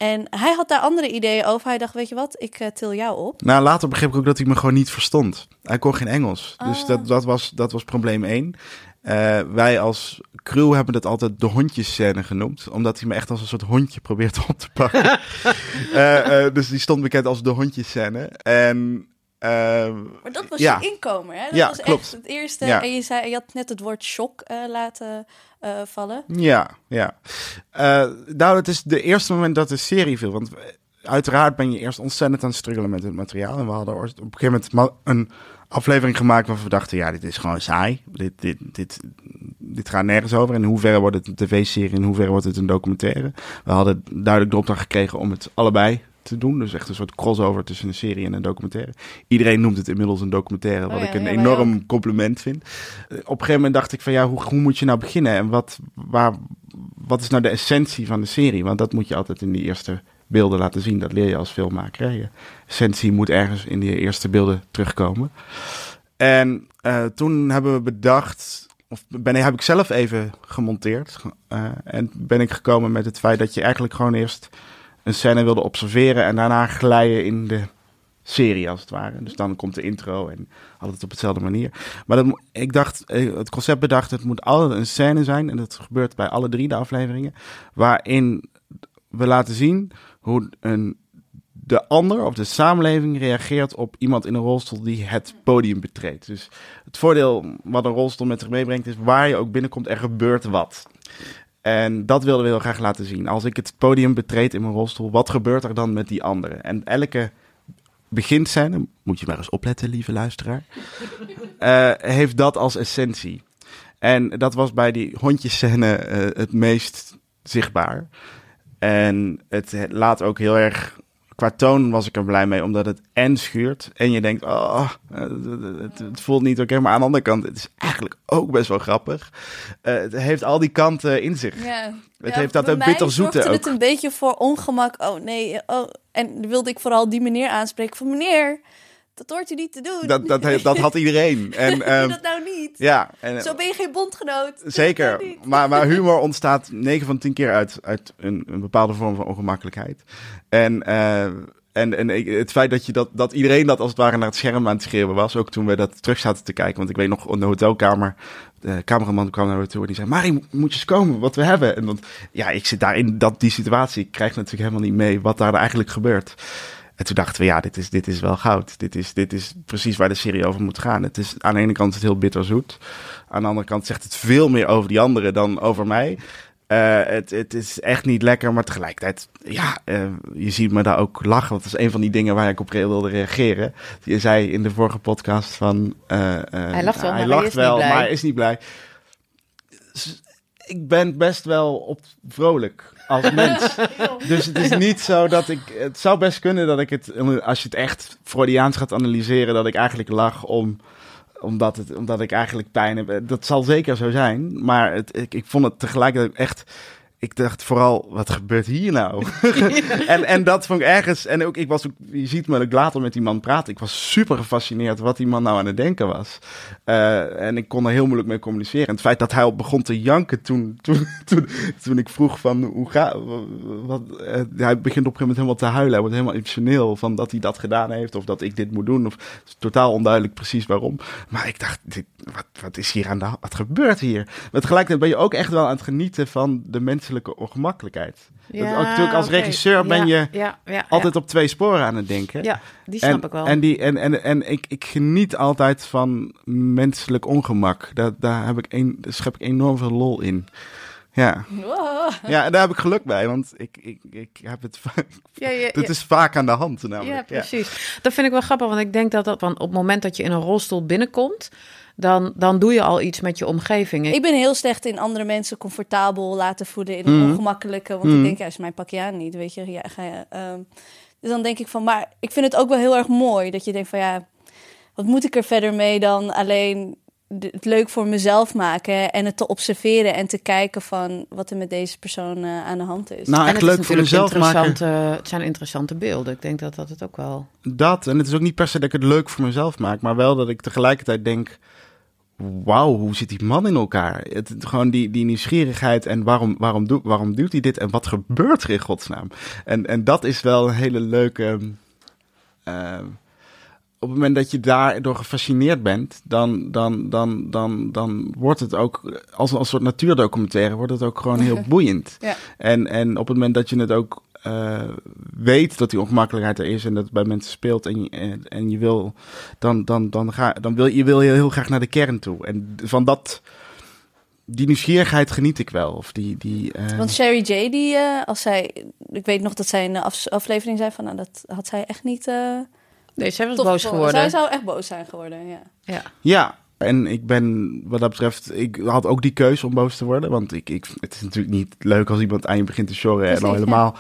En hij had daar andere ideeën over. Hij dacht, weet je wat, ik eh, til jou op. Nou, later begreep ik ook dat hij me gewoon niet verstond. Hij kon geen Engels. Dus Ah. dat, dat, was, dat was probleem één. Eh, wij als crew hebben het altijd de hondjesscène genoemd. Omdat hij me echt als een soort hondje probeert op te pakken. Eh, eh, dus die stond bekend als de hondjesscène. En... eh, Maar dat was Ja. je inkomer, hè? Dat Ja, was klopt. echt het eerste. Ja. En je, zei, je had net het woord shock eh, laten eh, vallen. Ja, ja. Eh, nou, het is de eerste moment dat de serie viel. Want uiteraard ben je eerst ontzettend aan het struggelen met het materiaal. En we hadden op een gegeven moment een aflevering gemaakt waarvan we dachten... ja, dit is gewoon saai. Dit, dit, dit, dit gaat nergens over. In hoeverre wordt het een tv-serie, in hoeverre wordt het een documentaire. We hadden duidelijk de opdracht gekregen om het allebei te doen. Dus echt een soort crossover tussen een serie en een documentaire. Iedereen noemt het inmiddels een documentaire, wat Oh ja, ik een ja, enorm compliment vind. Eh, Op een gegeven moment dacht ik van ja, hoe, hoe moet je nou beginnen? En wat, waar, wat is nou de essentie van de serie? Want dat moet je altijd in die eerste beelden laten zien. Dat leer je als filmmaker. Je essentie moet ergens in die eerste beelden terugkomen. En eh, toen hebben we bedacht, of ben, heb ik zelf even gemonteerd. eh, en ben ik gekomen met het feit dat je eigenlijk gewoon eerst een scène wilde observeren en daarna glijden in de serie als het ware. Dus dan komt de intro en altijd op hetzelfde manier. Maar dat, ik dacht, eh, het concept bedacht, het moet altijd een scène zijn. En dat gebeurt bij alle drie de afleveringen. Waarin we laten zien hoe een, de ander of de samenleving reageert op iemand in een rolstoel die het podium betreedt. Dus het voordeel wat een rolstoel met zich meebrengt is waar je ook binnenkomt, er gebeurt wat. En dat wilden we heel graag laten zien. Als ik het podium betreed in mijn rolstoel, wat gebeurt er dan met die anderen? En elke beginscène, moet je maar eens opletten, lieve luisteraar, eh, heeft dat als essentie. En dat was bij die hondjescène eh, het meest zichtbaar. En het laat ook heel erg. Qua toon was ik er blij mee, omdat het en schuurt. En je denkt, oh, eh, het, het voelt niet oké. Maar aan de andere kant, het is eigenlijk ook best wel grappig. Eh, het heeft al die kanten in zich. Ja. Het Ja, heeft dat een bitterzoete zorgde het ook. een beetje voor ongemak. Oh nee, oh. En wilde ik vooral die meneer aanspreken van meneer, dat hoort u niet te doen. Dat, dat, dat had iedereen. En, Doe ehm, dat nou niet. ja, en, Zo ben je geen bondgenoot. Zeker, nou maar, maar humor ontstaat 9 van 10 keer uit, uit een, een bepaalde vorm van ongemakkelijkheid. En, eh, en, en het feit dat, je dat, dat iedereen dat als het ware naar het scherm aan het schreeuwen was, ook toen we dat terug zaten te kijken. Want ik weet nog, in de hotelkamer, de cameraman kwam naar me toe en die zei, Marie, moet je eens komen, wat we hebben. En ja, ik zit daar in dat, die situatie, ik krijg natuurlijk helemaal niet mee wat daar eigenlijk gebeurt. En toen dachten we, ja, dit is, dit is wel goud. Dit is, dit is precies waar de serie over moet gaan. Het is aan de ene kant het heel bitterzoet. Aan de andere kant zegt het veel meer over die anderen dan over mij. Eh, het, het is echt niet lekker, maar tegelijkertijd, ja, eh, je ziet me daar ook lachen. Want dat is een van die dingen waar ik op wilde reageren. Je zei in de vorige podcast van... eh, Hij lacht wel, hij maar hij lacht is niet wel, blij. maar hij is niet blij. Ik ben best wel op vrolijk als mens. Dus het is niet zo dat ik. Het zou best kunnen dat ik het. Als je het echt Freudiaans gaat analyseren, dat ik eigenlijk lach om. Omdat, het, omdat ik eigenlijk pijn heb. Dat zal zeker zo zijn. Maar het, ik, ik vond het tegelijkertijd echt. Ik dacht vooral, wat gebeurt hier nou? en, en dat vond ik ergens. En ook, ik was ook, je ziet me ook later met die man praten. Ik was super gefascineerd wat die man nou aan het denken was. Eh, en ik kon er heel moeilijk mee communiceren. En het feit dat hij al begon te janken toen, toen, toen, toen ik vroeg van hoe ga, wat, eh, hij begint op een gegeven moment helemaal te huilen. Hij wordt helemaal emotioneel van dat hij dat gedaan heeft of dat ik dit moet doen. Of totaal onduidelijk precies waarom. Maar ik dacht, dit, wat, wat is hier aan de hand? Wat gebeurt hier? Maar tegelijkertijd ben je ook echt wel aan het genieten van de menselijke ongemakkelijkheid. Dat ook natuurlijk als regisseur ben Ja, je ja, ja, Altijd op twee sporen aan het denken. Ja, die snap en, ik wel. En, die, en, en, en ik, ik geniet altijd van menselijk ongemak. Daar, daar, heb ik een, daar schep ik enorm veel lol in. Ja. Wow. ja, en daar heb ik geluk bij, want ik, ik, ik heb het ja, ja, is vaak aan de hand namelijk. Ja, precies. Dat vind ik wel grappig, want ik denk dat dat van op het moment dat je in een rolstoel binnenkomt, dan, dan doe je al iets met je omgeving. Ik- ben heel slecht in andere mensen comfortabel laten voelen in een Mhm. ongemakkelijke. Want ik denk, ja, is mijn pak je aan niet, weet je. Ja, ga je, ehm, dus dan denk ik van, maar ik vind het ook wel heel erg mooi dat je denkt van, ja, wat moet ik er verder mee dan alleen het leuk voor mezelf maken en het te observeren en te kijken van wat er met deze persoon eh, aan de hand is. Nou, en echt het is leuk voor mezelf maken. interessante- Het zijn interessante beelden. Ik denk dat dat het ook wel... Dat, en het is ook niet per se dat ik het leuk voor mezelf maak, maar wel dat ik tegelijkertijd denk, wauw, hoe zit die man in elkaar? Het, gewoon die, die nieuwsgierigheid en waarom, waarom, doet, waarom doet hij dit en wat gebeurt er in godsnaam? En, en dat is wel een hele leuke... ehm, op het moment dat je daardoor gefascineerd bent, dan, dan, dan, dan, dan wordt het ook, als een soort natuurdocumentaire, wordt het ook gewoon heel boeiend. Ja. En, en op het moment dat je het ook eh, weet dat die ongemakkelijkheid er is en dat het bij mensen speelt en je, en, en je wil, dan, dan, dan, ga, dan wil je wil je heel graag naar de kern toe. En van dat, die nieuwsgierigheid geniet ik wel. Of die, die, eh, Want Sherry J, die, eh, als zij, ik weet nog dat zij af- aflevering zei van, nou, dat had zij echt niet. eh Nee, zij was boos geworden. Zij zou echt boos zijn geworden, ja. Ja. Ja, en ik ben wat dat betreft, ik had ook die keuze om boos te worden. Want ik, ik, het is natuurlijk niet leuk als iemand aan je begint te sjorren en al helemaal.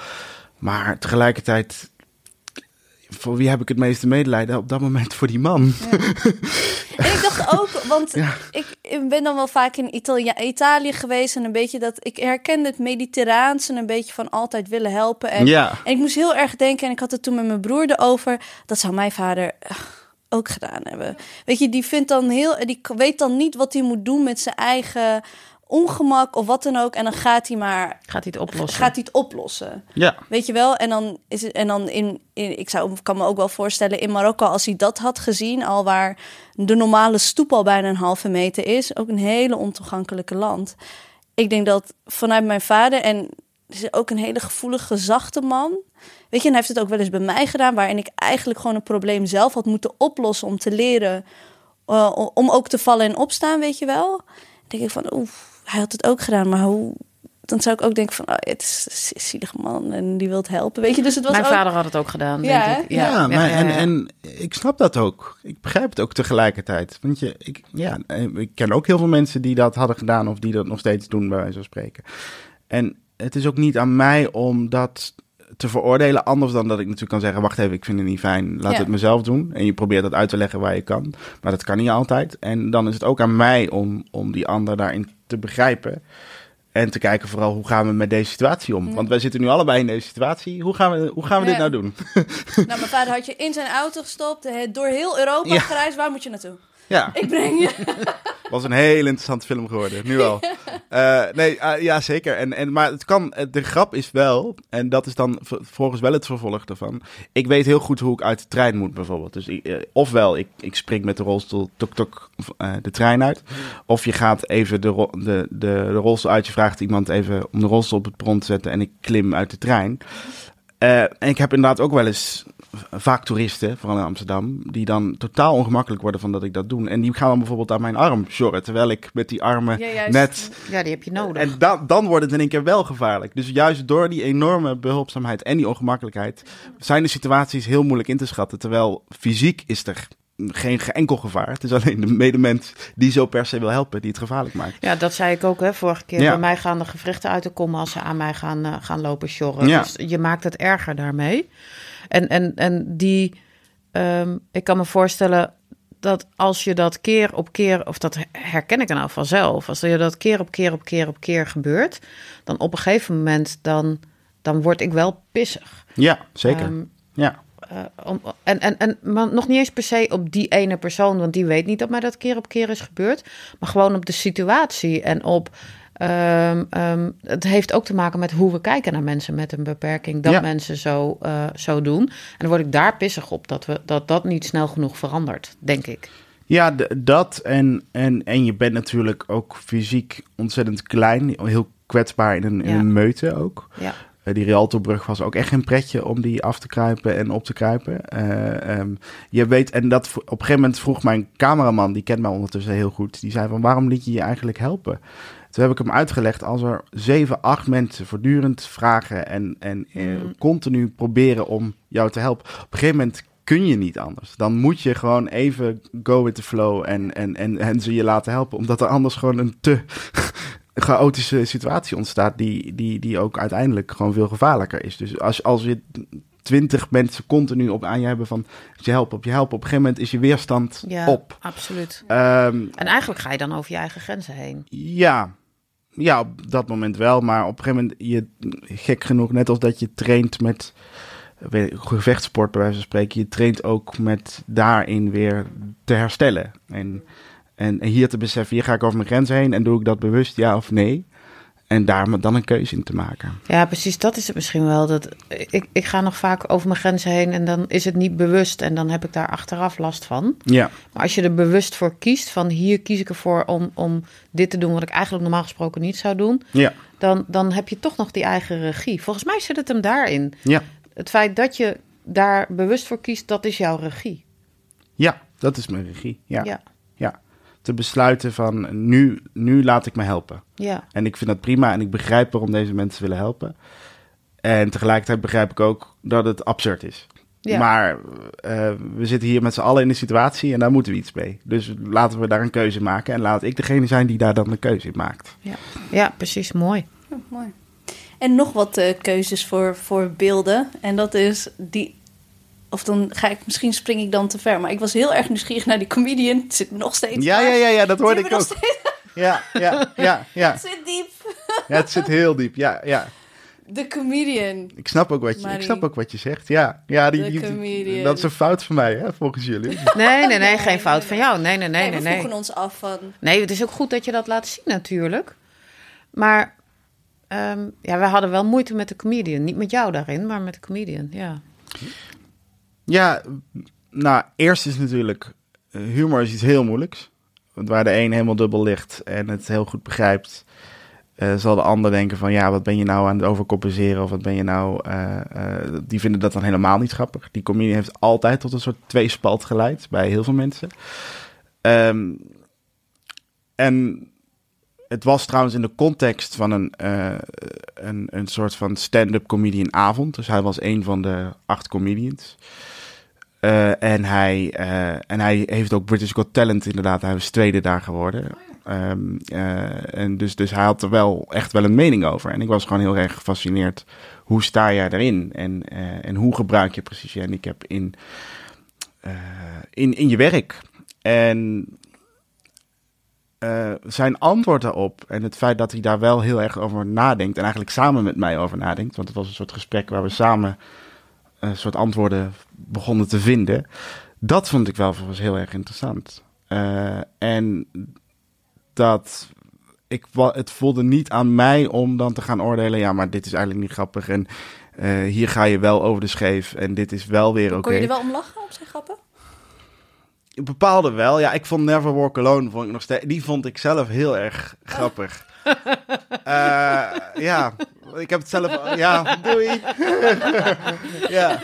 Maar tegelijkertijd, voor wie heb ik het meeste medelijden? Op dat moment voor die man. En ik dacht ook, want Ja. ik ben dan wel vaak in Italia, Italië geweest en een beetje dat ik herkende het Mediterraanse een beetje van altijd willen helpen. En, Ja. en ik moest heel erg denken, en ik had het toen met mijn broer erover, dat zou mijn vader ook gedaan hebben. Weet je, die vindt dan heel, die weet dan niet wat hij moet doen met zijn eigen ongemak of wat dan ook. En dan gaat hij maar Gaat hij het oplossen? gaat hij het oplossen. Ja, Weet je wel? En dan is het en dan in, in ik zou kan me ook wel voorstellen in Marokko als hij dat had gezien, al waar de normale stoep al bijna een halve meter is, ook een hele ontoegankelijke land. Ik denk dat vanuit mijn vader en is ook een hele gevoelige, zachte man. Weet je, en hij heeft het ook wel eens bij mij gedaan, waarin ik eigenlijk gewoon een probleem zelf had moeten oplossen om te leren, eh, om ook te vallen en opstaan, weet je wel. Dan denk ik van, oeh, hij had het ook gedaan, maar hoe? Dan zou ik ook denken van, oh, het is een zielige man en die wil het helpen, weet je. Dus het was Mijn ook... vader had het ook gedaan, Ja, denk ik. hè? Ja, maar, ja, en, ja. en ik snap dat ook. Ik begrijp het ook tegelijkertijd. Want je, ik, ja, ik ken ook heel veel mensen die dat hadden gedaan of die dat nog steeds doen, bij wijze van spreken. En het is ook niet aan mij om dat te veroordelen, anders dan dat ik natuurlijk kan zeggen, wacht even, ik vind het niet fijn, laat Ja. het mezelf doen. En je probeert dat uit te leggen waar je kan, maar dat kan niet altijd. En dan is het ook aan mij om, om die ander daarin te begrijpen. En te kijken vooral, hoe gaan we met deze situatie om? Want wij zitten nu allebei in deze situatie. Hoe gaan we, hoe gaan we Ja. dit nou doen? Nou, mijn vader had je in zijn auto gestopt, door heel Europa Ja. gereisd. Waar moet je naartoe? Ja. Ik breng je. was een hele interessante film geworden, nu al. Eh, nee, eh, ja, zeker. En, en, maar het kan, eh, de grap is wel, en dat is dan volgens wel het vervolg ervan. Ik weet heel goed hoe ik uit de trein moet, bijvoorbeeld. Dus ik, eh, ofwel, ik, ik spring met de rolstoel tok tok de trein uit. Of je gaat even de, de, de, de rolstoel uit. Je vraagt iemand even om de rolstoel op het perron te zetten en ik klim uit de trein. En ik heb inderdaad ook wel eens vaak toeristen, vooral in Amsterdam, die dan totaal ongemakkelijk worden van dat ik dat doe. En die gaan dan bijvoorbeeld aan mijn arm sjorren, terwijl ik met die armen Ja, net... Ja, die heb je nodig. En dan, dan wordt het in één keer wel gevaarlijk. Dus juist door die enorme behulpzaamheid en die ongemakkelijkheid zijn de situaties heel moeilijk in te schatten. Terwijl fysiek is er geen enkel gevaar. Het is alleen de medemens die zo per se wil helpen, die het gevaarlijk maakt. Ja, dat zei ik ook hè, vorige keer. Ja. Bij mij gaan de gewrichten uit de kom als ze aan mij gaan, eh, gaan lopen sjorren. Ja. Dus je maakt het erger daarmee. En, en, en die, ehm, ik kan me voorstellen dat als je dat keer op keer, of dat herken ik nou vanzelf, als je dat keer op keer op keer op keer gebeurt, dan op een gegeven moment dan, dan word ik wel pissig. Ja, zeker. Ehm, ja. eh, om, en, en, en maar nog niet eens per se op die ene persoon, want die weet niet dat mij dat keer op keer is gebeurd. Maar gewoon op de situatie en op. ehm, ehm, het heeft ook te maken met hoe we kijken naar mensen met een beperking. Dat Ja. mensen zo, eh, zo doen. En dan word ik daar pissig op dat, we, dat dat niet snel genoeg verandert, denk ik. Ja, dat en, en, en je bent natuurlijk ook fysiek ontzettend klein, heel kwetsbaar in een, in Ja. een meute ook. Ja. Eh, die Rialtobrug was ook echt geen pretje om die af te kruipen en op te kruipen. Eh, ehm, je weet, en dat op een gegeven moment vroeg mijn cameraman, die kent mij ondertussen heel goed, die zei van waarom liet je je eigenlijk helpen? Toen heb ik hem uitgelegd, als er zeven, acht mensen voortdurend vragen en, en eh, Mm. continu proberen om jou te helpen. Op een gegeven moment kun je niet anders. Dan moet je gewoon even go with the flow en, en, en, en ze je laten helpen. Omdat er anders gewoon een te chaotische situatie ontstaat die, die, die ook uiteindelijk gewoon veel gevaarlijker is. Dus als, als je twintig mensen continu op aan je hebben van je helpen, op je helpen, op een gegeven moment is je weerstand Ja, op. absoluut. Ehm, En eigenlijk ga je dan over je eigen grenzen heen. ja. Ja, op dat moment wel, maar op een gegeven moment, je, gek genoeg, net als dat je traint met gevechtsport bij wijze van spreken, je traint ook met daarin weer te herstellen. En, en, en hier te beseffen, hier ga ik over mijn grens heen en doe ik dat bewust, ja of nee? En daar dan een keuze in te maken. Ja, precies. Dat is het misschien wel. Dat, ik, ik ga nog vaak over mijn grenzen heen en dan is het niet bewust. En dan heb ik daar achteraf last van. Ja, Maar als je er bewust voor kiest, van hier kies ik ervoor om, om dit te doen wat ik eigenlijk normaal gesproken niet zou doen, ja, dan, dan heb je toch nog die eigen regie. Volgens mij zit het hem daarin. ja. Het feit dat je daar bewust voor kiest, dat is jouw regie. Ja, dat is mijn regie. Ja, ja. Te besluiten van nu, nu laat ik me helpen. ja, En ik vind dat prima en ik begrijp waarom deze mensen willen helpen. En tegelijkertijd begrijp ik ook dat het absurd is. Ja. Maar eh, we zitten hier met z'n allen in een situatie en daar moeten we iets mee. Dus laten we daar een keuze maken. En laat ik degene zijn die daar dan de keuze in maakt. ja. ja precies. Mooi. Mooi. En nog wat eh, keuzes voor, voor beelden. En dat is die. Of dan ga ik, misschien spring ik dan te ver. Maar ik was heel erg nieuwsgierig naar die comedian. Het zit nog steeds. Ja, ja, ja, ja, dat hoorde ik ook. nog steeds- Ja, ja, ja, ja. Het zit diep. ja. Het zit heel diep. Ja, ja. De comedian. Ik snap ook wat je, ik snap ook wat je zegt. Ja, ja die, De die- comedian. dat is een fout van mij, hè, volgens jullie. Nee, nee, nee, geen fout van jou. Nee, nee, nee, Nee, nee. we Nee, vroegen ons af van. nee, het is ook goed dat je dat laat zien natuurlijk. Maar ehm, ja, we hadden wel moeite met de comedian. Niet met jou daarin, maar met de comedian, ja. Ja, nou, eerst is natuurlijk, eh, humor is iets heel moeilijks. Want waar de een helemaal dubbel ligt en het heel goed begrijpt, eh, zal de ander denken van, ja, wat ben je nou aan het overcompenseren? Of wat ben je nou, eh, die vinden dat dan helemaal niet grappig. Die comedie heeft altijd tot een soort tweespalt geleid bij heel veel mensen. Ehm, en het was trouwens in de context van een, een, een soort van stand-up comedian avond. Dus hij was een van de acht comedians. Eh, en, hij, eh, en hij heeft ook British Got Talent inderdaad. Hij was tweede daar geworden. Ehm, eh, en dus, dus hij had er wel echt wel een mening over. En ik was gewoon heel erg gefascineerd. Hoe sta jij erin? En, en hoe gebruik je precies je handicap in, in, in je werk? En zijn antwoord daarop en het feit dat hij daar wel heel erg over nadenkt... en eigenlijk samen met mij over nadenkt... want het was een soort gesprek waar we samen een soort antwoorden begonnen te vinden... dat vond ik wel was heel erg interessant. Eh, en dat ik, het voelde niet aan mij om dan te gaan oordelen... ja, maar dit is eigenlijk niet grappig en eh, hier ga je wel over de scheef... en dit is wel weer oké. Kon je er wel om lachen, op zijn grappen? Bepaalde wel. Ja, ik vond Never Walk Alone vond ik nog steeds. Die vond ik zelf heel erg grappig. Eh, ja, ik heb het zelf. Ja, doei. ja.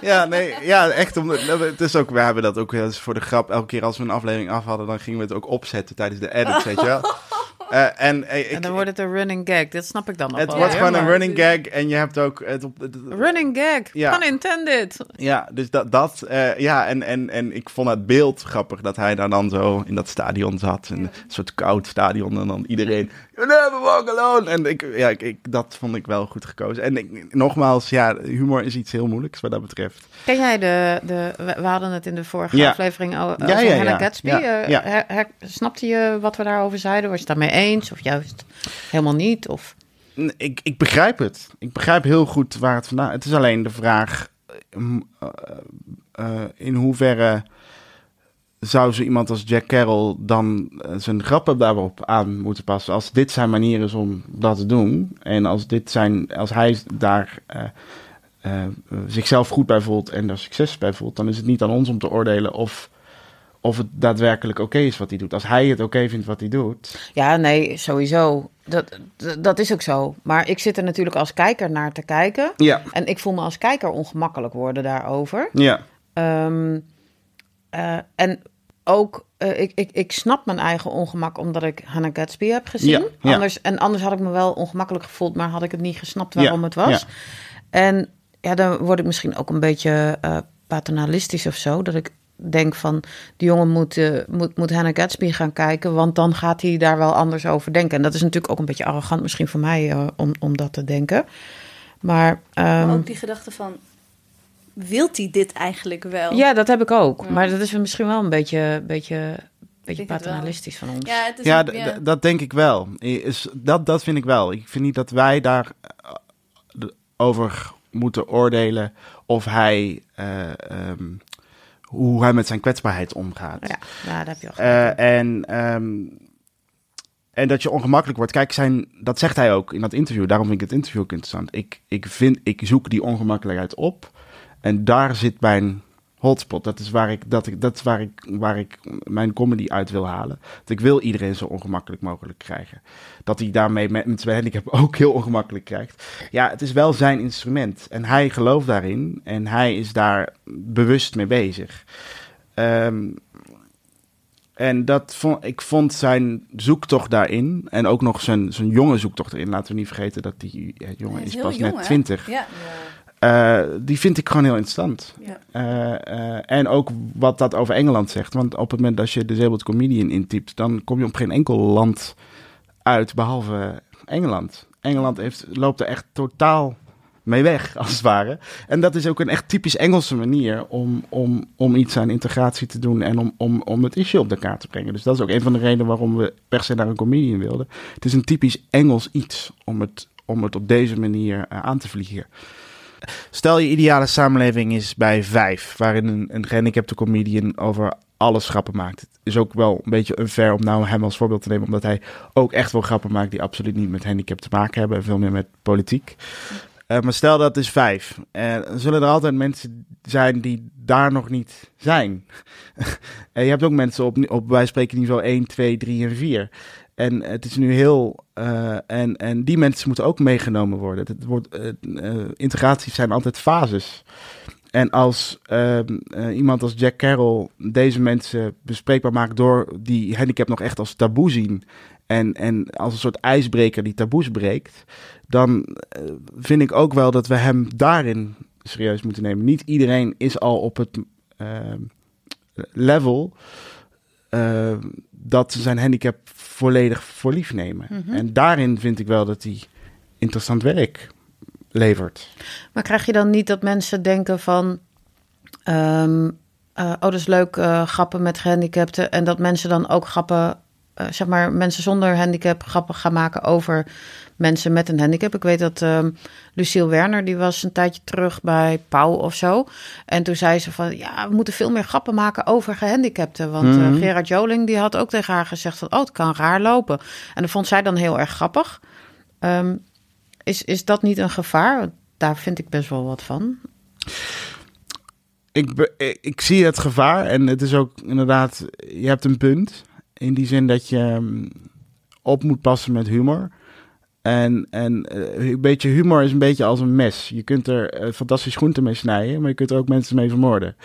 ja, nee, ja, echt. Om, het is ook. We hebben dat ook eens voor de grap. Elke keer als we een aflevering af hadden, dan gingen we het ook opzetten tijdens de edits, weet je wel. Eh, en eh, ik, En dan wordt het een running gag. Dat snap ik dan nog het wel wordt gewoon een running gag en je hebt ook het op. het- Running gag, Ja. pun intended. Ja, dus dat, dat eh, ja, en, en, en ik vond het beeld grappig dat hij daar dan zo in dat stadion zat. Een soort koud stadion en dan iedereen, you never walk alone. En ik, ja, ik, ik, dat vond ik wel goed gekozen. En ik, nogmaals, ja, humor is iets heel moeilijks wat dat betreft. Ken jij de, de we, hadden het in de vorige aflevering over Ja, Hannah. Gatsby. Her- her- snapte je wat we daarover zeiden? Was je daarmee eens of juist helemaal niet? Of... Ik, ik begrijp het. Ik begrijp heel goed waar het vandaan... Het is alleen de vraag... eh, eh, in hoeverre zou zo iemand als Jack Carroll dan eh, zijn grappen daarop aan moeten passen? Als dit zijn manier is om dat te doen... en als, dit zijn, als hij daar zichzelf goed bij voelt en daar succes bij voelt... dan is het niet aan ons om te oordelen of... Of het daadwerkelijk oké is wat hij doet. Als hij het oké vindt wat hij doet. Ja, nee, sowieso. Dat, dat, dat is ook zo. Maar ik zit er natuurlijk als kijker naar te kijken. Ja, En ik voel me als kijker ongemakkelijk worden daarover. ja, Ehm, eh, en ook, eh, ik, ik, ik snap mijn eigen ongemak omdat ik Hannah Gatsby heb gezien. Ja, ja. Anders, en anders had ik me wel ongemakkelijk gevoeld, maar had ik het niet gesnapt waarom Ja, het was. ja. En ja, dan word ik misschien ook een beetje eh, paternalistisch of zo. Dat ik denk van, die jongen moet, eh, moet, moet Hannah Gatsby gaan kijken, want dan gaat hij daar wel anders over denken. En dat is natuurlijk ook een beetje arrogant misschien voor mij eh, om, om dat te denken. Maar, ehm, Maar ook die gedachte van, wilt hij dit eigenlijk wel? ja, dat heb ik ook. Maar dat is misschien wel een beetje, beetje, beetje paternalistisch van ons. Ja, het is Ja, ook- d- ja. d- dat denk ik wel. Is, dat, dat vind ik wel. Ik vind niet dat wij daar eh, de- over moeten oordelen of hij, eh, ehm, hoe hij met zijn kwetsbaarheid omgaat. Ja, ja, daar heb je al gelijk. Eh, en, ehm, en dat je ongemakkelijk wordt. Kijk, zijn, dat zegt hij ook in dat interview. Daarom vind ik het interview ook interessant. Ik, ik, vind, ik zoek die ongemakkelijkheid op. En daar zit mijn hotspot. Dat is waar ik, dat ik, dat is waar ik, waar ik mijn comedy uit wil halen. Dat ik wil iedereen zo ongemakkelijk mogelijk krijgen. Dat hij daarmee met, met zijn handicap ook heel ongemakkelijk krijgt. Ja, het is wel zijn instrument. En hij gelooft daarin. En hij is daar bewust mee bezig. Ehm, en dat vond, ik vond zijn zoektocht daarin, en ook nog zijn, zijn jonge zoektocht erin, laten we niet vergeten dat die eh, jongen is, pas jong, net? 20. Ja. Eh, die vind ik gewoon heel interessant. Ja. Eh, eh, en ook wat dat over Engeland zegt. Want op het moment dat je Disabled Comedian intypt, dan kom je op geen enkel land uit, behalve Engeland. Engeland heeft, loopt er echt totaal mee weg, als het ware. En dat is ook een echt typisch Engelse manier om, om, om iets aan integratie te doen en om, om, om het issue op de kaart te brengen. Dus dat is ook een van de redenen waarom we per se naar een comedian wilden. Het is een typisch Engels iets om het, om het op deze manier aan te vliegen. Stel je ideale samenleving is bij vijf, waarin een, een gehandicapte comedian over alles grappen maakt. Het is ook wel een beetje unfair om nou hem als voorbeeld te nemen, omdat hij ook echt wel grappen maakt die absoluut niet met handicap te maken hebben en veel meer met politiek. Uh, maar stel dat is vijf. Dan zullen er altijd mensen zijn die daar nog niet zijn. en je hebt ook mensen op, op wij spreken niveau 1, 2, 3 en 4. En het is nu heel. Uh, en, en die mensen moeten ook meegenomen worden. Het wordt, uh, integraties zijn altijd fases. En als ehm, iemand als Jack Carroll deze mensen bespreekbaar maakt door die handicap nog echt als taboe zien. En, en als een soort ijsbreker die taboes breekt. Dan vind ik ook wel dat we hem daarin serieus moeten nemen. Niet iedereen is al op het ehm, level dat zijn handicap volledig voor lief nemen. Mhm. En daarin vind ik wel dat hij interessant werk levert. Maar krijg je dan niet dat mensen denken van... Um, uh, oh, dat is leuk, uh, grappen met gehandicapten. En dat mensen dan ook grappen, uh, zeg maar, mensen zonder handicap grappen gaan maken over mensen met een handicap. Ik weet dat um, Lucille Werner, die was een tijdje terug bij Pauw of zo. En toen zei ze van, ja, we moeten veel meer grappen maken over gehandicapten. Want mm -hmm. Gerard Joling, die had ook tegen haar gezegd van, oh, het kan raar lopen. En dat vond zij dan heel erg grappig. Um, is, is dat niet een gevaar? Daar vind ik best wel wat van. Ik, ik zie het gevaar en het is ook inderdaad, je hebt een punt. In die zin dat je ehm, op moet passen met humor. En, en uh, een beetje humor is een beetje als een mes. Je kunt er uh, fantastisch groenten mee snijden, maar je kunt er ook mensen mee vermoorden.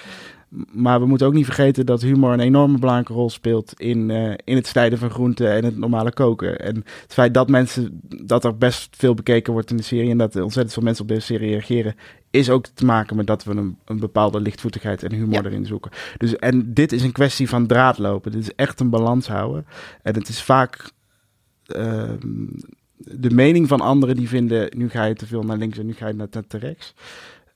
Maar we moeten ook niet vergeten dat humor een enorme belangrijke rol speelt in, uh, in het snijden van groenten en het normale koken. En het feit dat mensen, dat er best veel bekeken wordt in de serie en dat ontzettend veel mensen op deze serie reageren, is ook te maken met dat we een, een bepaalde lichtvoetigheid en humor ja. erin zoeken. Dus, en dit is een kwestie van draadlopen. Dit is echt een balans houden. En het is vaak uh, de mening van anderen die vinden, nu ga je te veel naar links en nu ga je naar te rechts.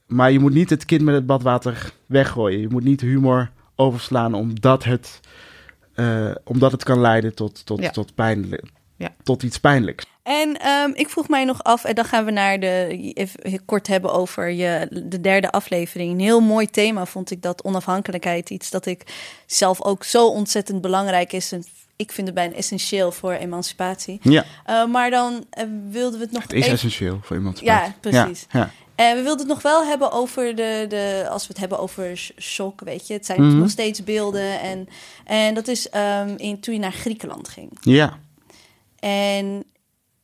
Maar je moet niet het kind met het badwater weggooien. Je moet niet humor overslaan omdat het, uh, omdat het kan leiden tot, tot, ja. tot, pijnlijk, ja. tot iets pijnlijks. En um, ik vroeg mij nog af, en dan gaan we naar de, even kort hebben over je, de derde aflevering. Een heel mooi thema vond ik dat, onafhankelijkheid. Iets dat ik zelf ook zo ontzettend belangrijk is. En ik vind het bijna essentieel voor emancipatie. Ja. Uh, maar dan uh, wilden we het nog. Het is even... essentieel voor emancipatie. Ja, precies. Ja, ja. En we wilden het nog wel hebben over de, de als we het hebben over shock, weet je. Het zijn mm -hmm. nog steeds beelden. En, en dat is um, in, toen je naar Griekenland ging. Ja. En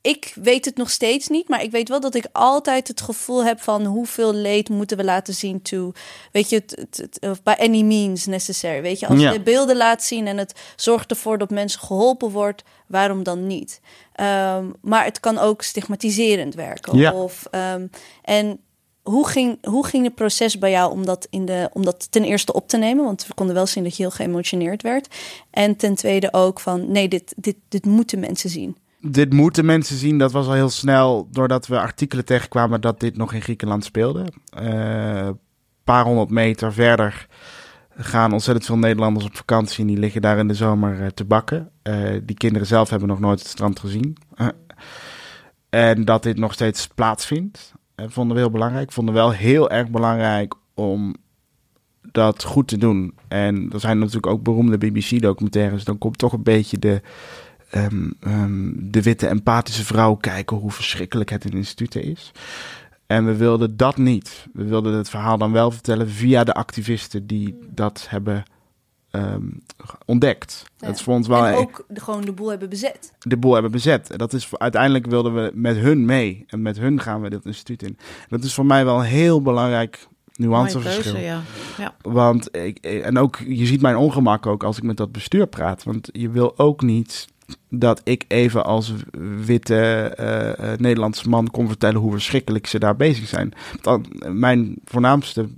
ik weet het nog steeds niet, maar ik weet wel dat ik altijd het gevoel heb van hoeveel leed moeten we laten zien to, weet je, het, het, het, by any means necessary. Weet je, als ja. je beelden laat zien en het zorgt ervoor dat mensen geholpen wordt, waarom dan niet? Um, maar het kan ook stigmatiserend werken. Ja. Of, um, en hoe ging, hoe ging het proces bij jou om dat, in de, om dat ten eerste op te nemen? Want we konden wel zien dat je heel geëmotioneerd werd. En ten tweede ook van, nee, dit, dit, dit moeten mensen zien dit moeten mensen zien. Dat was al heel snel doordat we artikelen tegenkwamen dat dit nog in Griekenland speelde. Een uh, paar honderd meter verder gaan ontzettend veel Nederlanders op vakantie en die liggen daar in de zomer uh, te bakken. Uh, die kinderen zelf hebben nog nooit het strand gezien. en dat dit nog steeds plaatsvindt, vonden we heel belangrijk. Vonden we wel heel erg belangrijk om dat goed te doen. En er zijn natuurlijk ook beroemde BBC-documentaires. Dan komt toch een beetje de um, um, de witte empathische vrouw kijken hoe verschrikkelijk het in instituten is. En we wilden dat niet. We wilden het verhaal dan wel vertellen via de activisten die dat hebben um, ontdekt. Ja. Dat is voor ons wel. En ook de, gewoon de boel hebben bezet. De boel hebben bezet. Dat is uiteindelijk wilden we met hun mee. En met hun gaan we dit instituut in. Dat is voor mij wel een heel belangrijk nuanceverschil. Ja. Ja. Want ik, en ook, je ziet mijn ongemak ook als ik met dat bestuur praat. Want je wil ook niet dat ik even als witte uh, Nederlandse man kon vertellen hoe verschrikkelijk ze daar bezig zijn. Dan, mijn voornaamste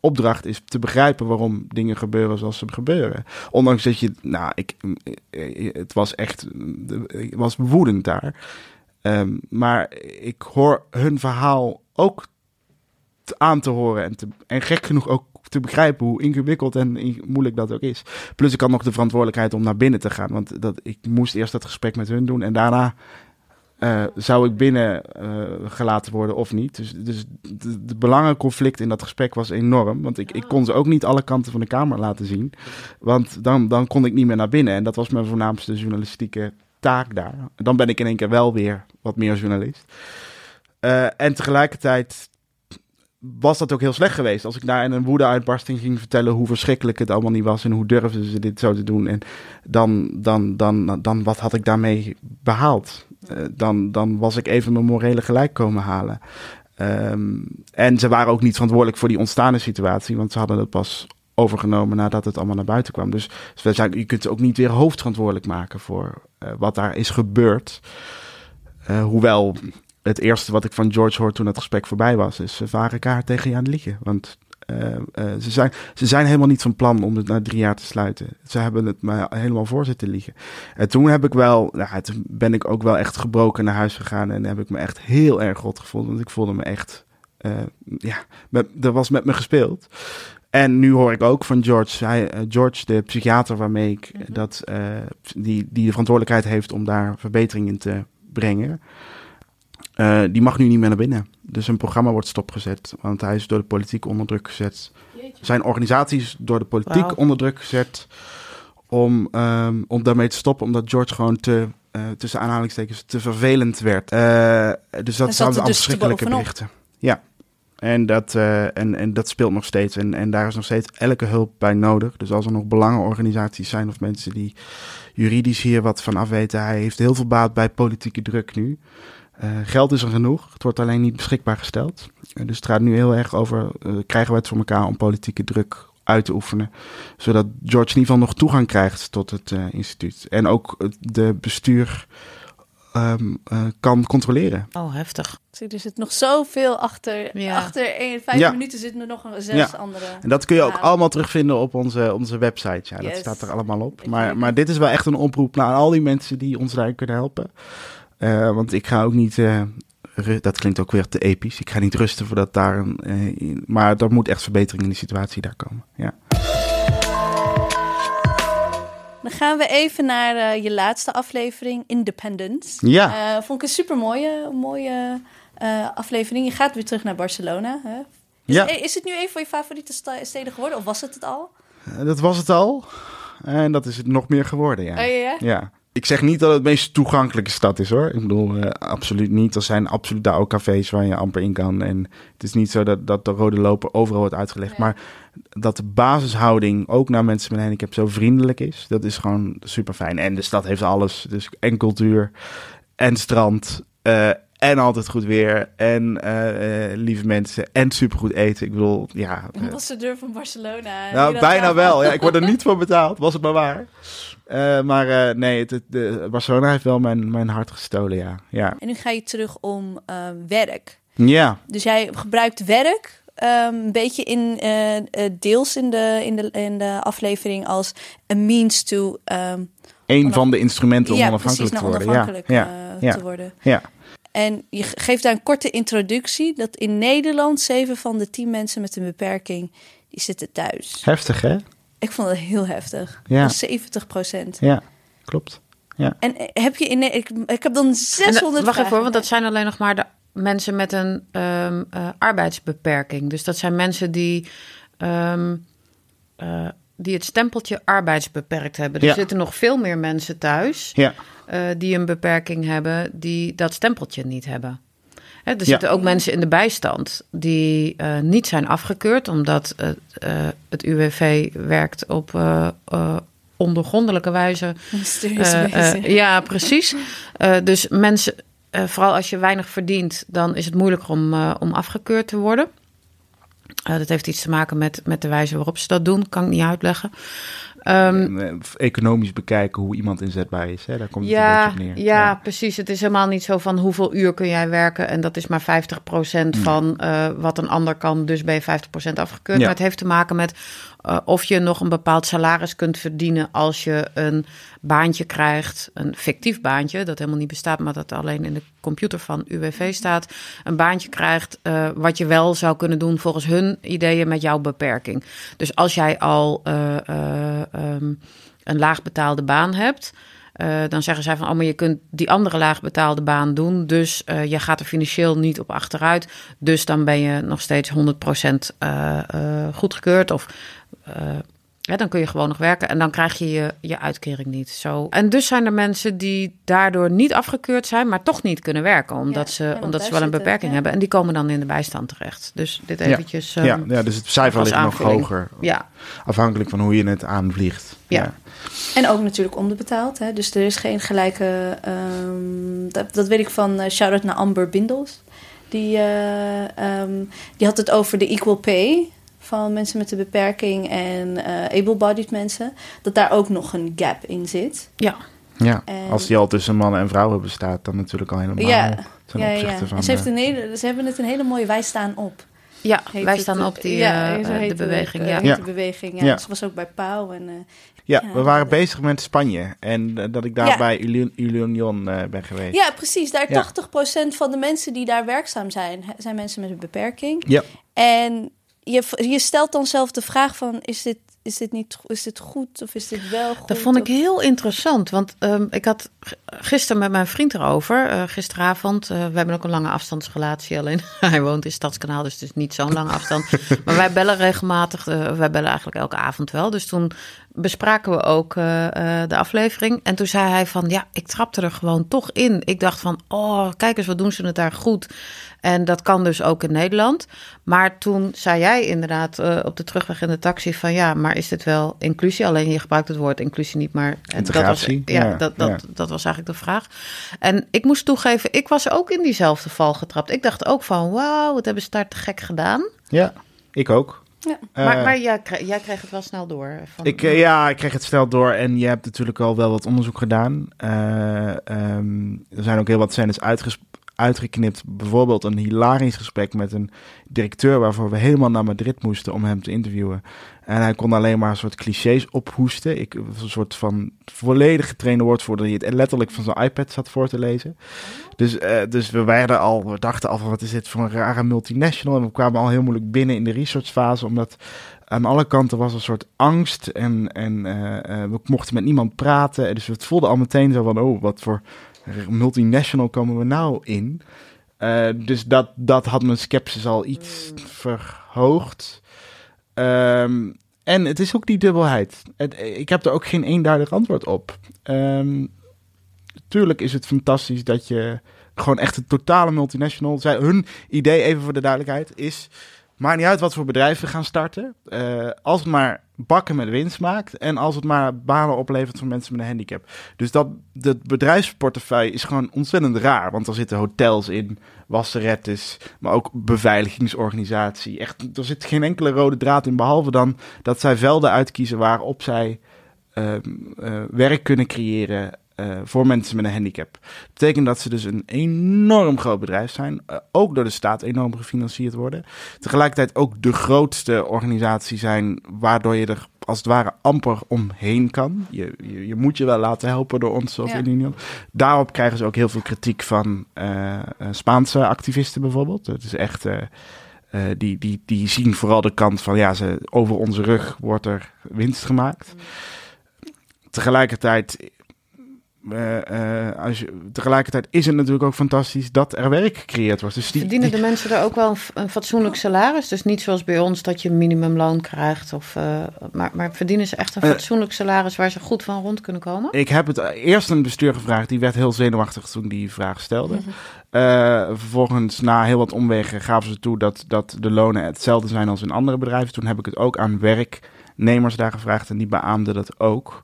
opdracht is te begrijpen waarom dingen gebeuren zoals ze gebeuren. Ondanks dat je, nou, ik, het was echt, was woedend daar. Um, maar ik hoor hun verhaal ook aan te horen en, te, en gek genoeg ook te begrijpen hoe ingewikkeld en moeilijk dat ook is. Plus ik had nog de verantwoordelijkheid om naar binnen te gaan. Want dat, ik moest eerst dat gesprek met hun doen en daarna eh, zou ik binnen eh, gelaten worden of niet? Dus, dus de, de belangenconflict in dat gesprek was enorm. Want ik, ik kon ze ook niet alle kanten van de kamer laten zien. Want dan, dan kon ik niet meer naar binnen. En dat was mijn voornaamste journalistieke taak daar. Dan ben ik in één keer wel weer wat meer journalist. Uh, en tegelijkertijd was dat ook heel slecht geweest. Als ik daar in een woede-uitbarsting ging vertellen hoe verschrikkelijk het allemaal niet was en hoe durfden ze dit zo te doen. En dan, dan, dan, dan wat had ik daarmee behaald? Uh, dan, dan was ik even mijn morele gelijk komen halen. Um, en ze waren ook niet verantwoordelijk voor die ontstaande situatie, want ze hadden het pas overgenomen nadat het allemaal naar buiten kwam. Dus, zijn, je kunt ze ook niet weer hoofdverantwoordelijk maken voor uh, wat daar is gebeurd. Uh, hoewel het eerste wat ik van George hoorde toen het gesprek voorbij was, is ze varen elkaar tegen je aan het liegen. Want uh, uh, ze, zijn, ze zijn helemaal niet van plan om het na drie jaar te sluiten. Ze hebben het me helemaal voor zitten liegen. En toen heb ik wel, nou, toen ben ik ook wel echt gebroken naar huis gegaan en heb ik me echt heel erg rot gevoeld. Want ik voelde me echt, uh, ja, met, er was met me gespeeld. En nu hoor ik ook van George, hij, George de psychiater waarmee ik -hmm. dat, die, die de verantwoordelijkheid heeft om daar verbetering in te brengen. Uh, die mag nu niet meer naar binnen. Dus zijn programma wordt stopgezet. Want hij is door de politiek onder druk gezet. Jeetje. Zijn organisatie is door de politiek wow. onder druk gezet. Om, um, om daarmee te stoppen. Omdat George gewoon te, uh, tussen aanhalingstekens, te vervelend werd. Uh, dus dat zijn dus verschrikkelijke berichten. Ja. En dat, en, en dat speelt nog steeds. En, en daar is nog steeds elke hulp bij nodig. Dus als er nog belangenorganisaties zijn of mensen die juridisch hier wat van afweten. Hij heeft heel veel baat bij politieke druk nu. Uh, geld is er genoeg, het wordt alleen niet beschikbaar gesteld. Uh, dus het gaat nu heel erg over, uh, krijgen we het voor elkaar om politieke druk uit te oefenen. Zodat George in ieder geval nog toegang krijgt tot het instituut. En ook de bestuur um, kan controleren. Oh, heftig. Zie, er zit nog zoveel achter. Ja. Achter één, vijf ja. minuten zitten er nog zes ja. andere. En dat kun je ook ja. allemaal terugvinden op onze, onze website. Ja, yes. dat staat er allemaal op. Maar, maar dit is wel echt een oproep naar al die mensen die ons daar kunnen helpen. Uh, want ik ga ook niet. Uh, dat klinkt ook weer te episch. Ik ga niet rusten voordat daar een. Uh, maar er moet echt verbetering in de situatie daar komen. Ja. Dan gaan we even naar je laatste aflevering, Independence. Ja. vond ik een super mooie, mooie aflevering. Je gaat weer terug naar Barcelona. Hè? Is, ja. is het nu een van je favoriete steden geworden? Of was het het al? dat was het al. En dat is het nog meer geworden, ja. Oh, ja? Ja ik zeg niet dat het de meest toegankelijke stad is hoor. Ik bedoel, uh, absoluut niet. Er zijn absoluut daar ook cafés waar je amper in kan. En het is niet zo dat, dat de rode loper overal wordt uitgelegd. Nee. Maar dat de basishouding ook naar mensen met een handicap zo vriendelijk is, dat is gewoon super fijn. En de stad heeft alles. Dus en cultuur, en strand, uh, en altijd goed weer. En uh, uh, lieve mensen. En supergoed eten. Ik bedoel, ja. Uh, Ambassadeur van Barcelona. Nou, bijna wel. Ja, ik word er niet voor betaald. Was het maar waar. Maar nee, het, het, de, Barcelona heeft wel mijn, mijn hart gestolen, ja. ja. En nu ga je terug om werk. Ja. Dus jij gebruikt werk um, een beetje in deels in de, in, de, in de aflevering als a means to... Um, Een van de instrumenten om ja, onafhankelijk te worden. Ja, ja, te worden. Ja. En je geeft daar een korte introductie dat in Nederland zeven van de tien mensen met een beperking die zitten thuis. Heftig, hè? Ik vond het heel heftig. Ja. 70 procent. Ja, klopt. Ja. En heb je in ik, ik heb dan 600 en, Wacht even, want dat zijn alleen nog maar de mensen met een um, uh, arbeidsbeperking. Dus dat zijn mensen die, um, uh, die het stempeltje arbeidsbeperkt hebben. Er Ja. zitten nog veel meer mensen thuis Ja, uh, die een beperking hebben, die dat stempeltje niet hebben. Hè, er Ja. zitten ook mensen in de bijstand die uh, niet zijn afgekeurd, omdat uh, uh, het UWV werkt op uh, uh, ondergrondelijke wijze. Uh, uh, wijze. ja, precies. Uh, dus mensen, uh, vooral als je weinig verdient, dan is het moeilijker om, uh, om afgekeurd te worden. Uh, dat heeft iets te maken met, met de wijze waarop ze dat doen, kan ik niet uitleggen. Um, En, eh, economisch bekijken hoe iemand inzetbaar is. Hè? Daar komt het ja, een beetje op neer. ja, precies. Het is helemaal niet zo van hoeveel uur kun jij werken. En dat is maar 50% van uh, wat een ander kan. Dus ben je 50% afgekeurd. Ja. Maar het heeft te maken met uh, of je nog een bepaald salaris kunt verdienen als je een baantje krijgt. Een fictief baantje, dat helemaal niet bestaat, maar dat alleen in de computer van UWV staat. Een baantje krijgt uh, wat je wel zou kunnen doen volgens hun ideeën met jouw beperking. Dus als jij al uh, um, een laagbetaalde baan hebt. eh, dan zeggen zij van, oh, maar je kunt die andere laagbetaalde baan doen. Dus eh, je gaat er financieel niet op achteruit. Dus dan ben je nog steeds 100% uh, uh, goedgekeurd. Of ja, dan kun je gewoon nog werken en dan krijg je je, je uitkering niet. Zo. En dus zijn er mensen die daardoor niet afgekeurd zijn, maar toch niet kunnen werken. Omdat, ze, omdat ze wel een beperking hebben. En die komen dan in de bijstand terecht. Dus dit eventjes. Ja, um, ja, dus het cijfer ligt nog hoger. Ja. Afhankelijk van hoe je het aanvliegt. Ja. ja. En ook natuurlijk onderbetaald. Hè? Dus er is geen gelijke. Um, dat, dat weet ik van uh, shout-out naar Amber Bindels. Die, uh, um, die had het over de equal pay van mensen met een beperking en uh, able-bodied mensen, dat daar ook nog een gap in zit. Ja. Ja, en... als die al tussen mannen en vrouwen bestaat, dan natuurlijk al helemaal ja, ten ja, ja. Van, en ze, heeft een hele, ze hebben het een hele mooie wij staan op. Ja, wij staan op die, ja, uh, de beweging. Het, ja. ja. De beweging, ja. ja. Ze was ook bij Pauw. En, uh, ja, we waren bezig met Spanje. En uh, dat ik daar bij Union ben geweest. Ja, precies. Daar 80% van de mensen die daar werkzaam zijn, zijn mensen met een beperking. Ja. En je, je stelt dan zelf de vraag van, is dit, is dit, niet, is dit goed of is dit wel goed? Dat vond ik heel interessant, want um, ik had gisteren met mijn vriend erover, uh, gisteravond. Uh, we hebben ook een lange afstandsrelatie, alleen hij woont in Stadskanaal, dus het is niet zo'n lange afstand. maar wij bellen regelmatig, uh, wij bellen eigenlijk elke avond wel. Dus toen bespraken we ook de aflevering. En toen zei hij van, ja, ik trapte er gewoon toch in. Ik dacht van, oh, kijk eens, wat doen ze het daar goed. En dat kan dus ook in Nederland. Maar toen zei jij inderdaad uh, op de terugweg in de taxi van ja, maar is dit wel inclusie? Alleen je gebruikt het woord inclusie niet, maar integratie. Dat was, ja, ja, dat, dat, ja. dat was eigenlijk de vraag. En ik moest toegeven, ik was ook in diezelfde val getrapt. Ik dacht ook van wauw, wat hebben ze daar te gek gedaan? Ja, ik ook. Ja. Uh, maar, jij, kreeg, jij, kreeg het wel snel door? Van... Ik, uh, ja, ik kreeg het snel door. En je hebt natuurlijk al wel wat onderzoek gedaan. Uh, um, er zijn ook heel wat scènes uitgeknipt. Bijvoorbeeld een hilarisch gesprek met een directeur waarvoor we helemaal naar Madrid moesten om hem te interviewen. En hij kon alleen maar een soort clichés ophoesten. Ik was een soort van volledig getrainde woordvoerder die het letterlijk van zijn iPad zat voor te lezen. Dus, uh, dus we werden al, we dachten al van wat is dit voor een rare multinational. En we kwamen al heel moeilijk binnen in de researchfase, omdat aan alle kanten was een soort angst en, en uh, uh, we mochten met niemand praten. Dus het voelde al meteen zo van, oh, wat voor multinational komen we nou in? Uh, dus dat, dat had mijn sceptisch al iets verhoogd. Um, en het is ook die dubbelheid. Ik heb er ook geen eenduidig antwoord op. Um, tuurlijk is het fantastisch dat je gewoon echt een totale multinational... Zij, hun idee, even voor de duidelijkheid, is... Maakt niet uit wat voor bedrijf we gaan starten. Uh, als maar bakken met winst maakt. En als het maar banen oplevert voor mensen met een handicap. Dus dat de bedrijfsportefeuille is gewoon ontzettend raar. Want er zitten hotels in, wasserettes, maar ook beveiligingsorganisatie. Echt, er zit geen enkele rode draad in. Behalve dan dat zij velden uitkiezen waarop zij uh, uh, werk kunnen creëren. Uh, voor mensen met een handicap. Dat betekent dat ze dus een enorm groot bedrijf zijn. Uh, ook door de staat enorm gefinancierd worden. Tegelijkertijd ook de grootste organisatie zijn. Waardoor je er als het ware amper omheen kan. Je, je, je moet je wel laten helpen door ons of ja. Union. Daarop krijgen ze ook heel veel kritiek van uh, Spaanse activisten bijvoorbeeld. Het is echt. die, die, die zien vooral de kant van ja, ze, over onze rug wordt er winst gemaakt. Tegelijkertijd uh, uh, als je, tegelijkertijd is het natuurlijk ook fantastisch dat er werk gecreëerd wordt. Dus die, Verdienen de mensen er ook wel een, een, fatsoenlijk salaris? Dus niet zoals bij ons dat je minimumloon krijgt. Of, uh, maar, maar, verdienen ze echt een fatsoenlijk salaris waar ze goed van rond kunnen komen? Ik heb het eerst een bestuur gevraagd. Die werd heel zenuwachtig toen die vraag stelde. -hmm. vervolgens, na heel wat omwegen, gaven ze toe dat, dat de lonen hetzelfde zijn als in andere bedrijven. Toen heb ik het ook aan werknemers daar gevraagd en die beaamden dat ook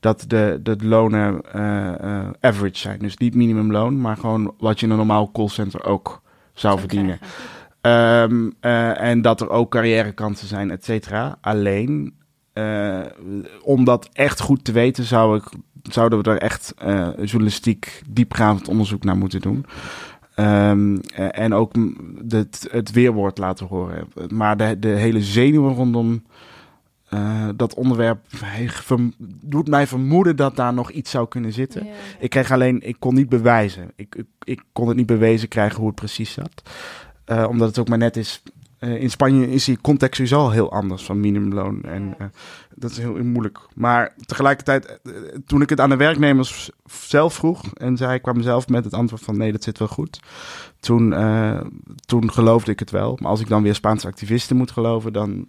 dat de, de lonen uh, uh, average zijn. Dus niet minimumloon, maar gewoon wat je in een normaal callcenter ook zou verdienen. Um, uh, en dat er ook carrièrekansen zijn, et cetera. Alleen, om dat echt goed te weten, zou ik, zouden we er echt journalistiek diepgaand onderzoek naar moeten doen. Um, en ook het, het weerwoord laten horen. Maar de, de hele zenuwen rondom uh, dat onderwerp doet mij vermoeden dat daar nog iets zou kunnen zitten. Ja. Ik kreeg alleen, ik kon niet bewijzen. Ik, ik, ik, kon het niet bewezen krijgen hoe het precies zat. Uh, omdat het ook maar net is. eh, in Spanje is die context sowieso al heel anders van minimumloon. En eh, dat is heel moeilijk. Maar tegelijkertijd, eh, toen ik het aan de werknemers zelf vroeg en zij kwam zelf met het antwoord van nee, dat zit wel goed. Toen, eh, toen geloofde ik het wel. Maar als ik dan weer Spaanse activisten moet geloven, dan,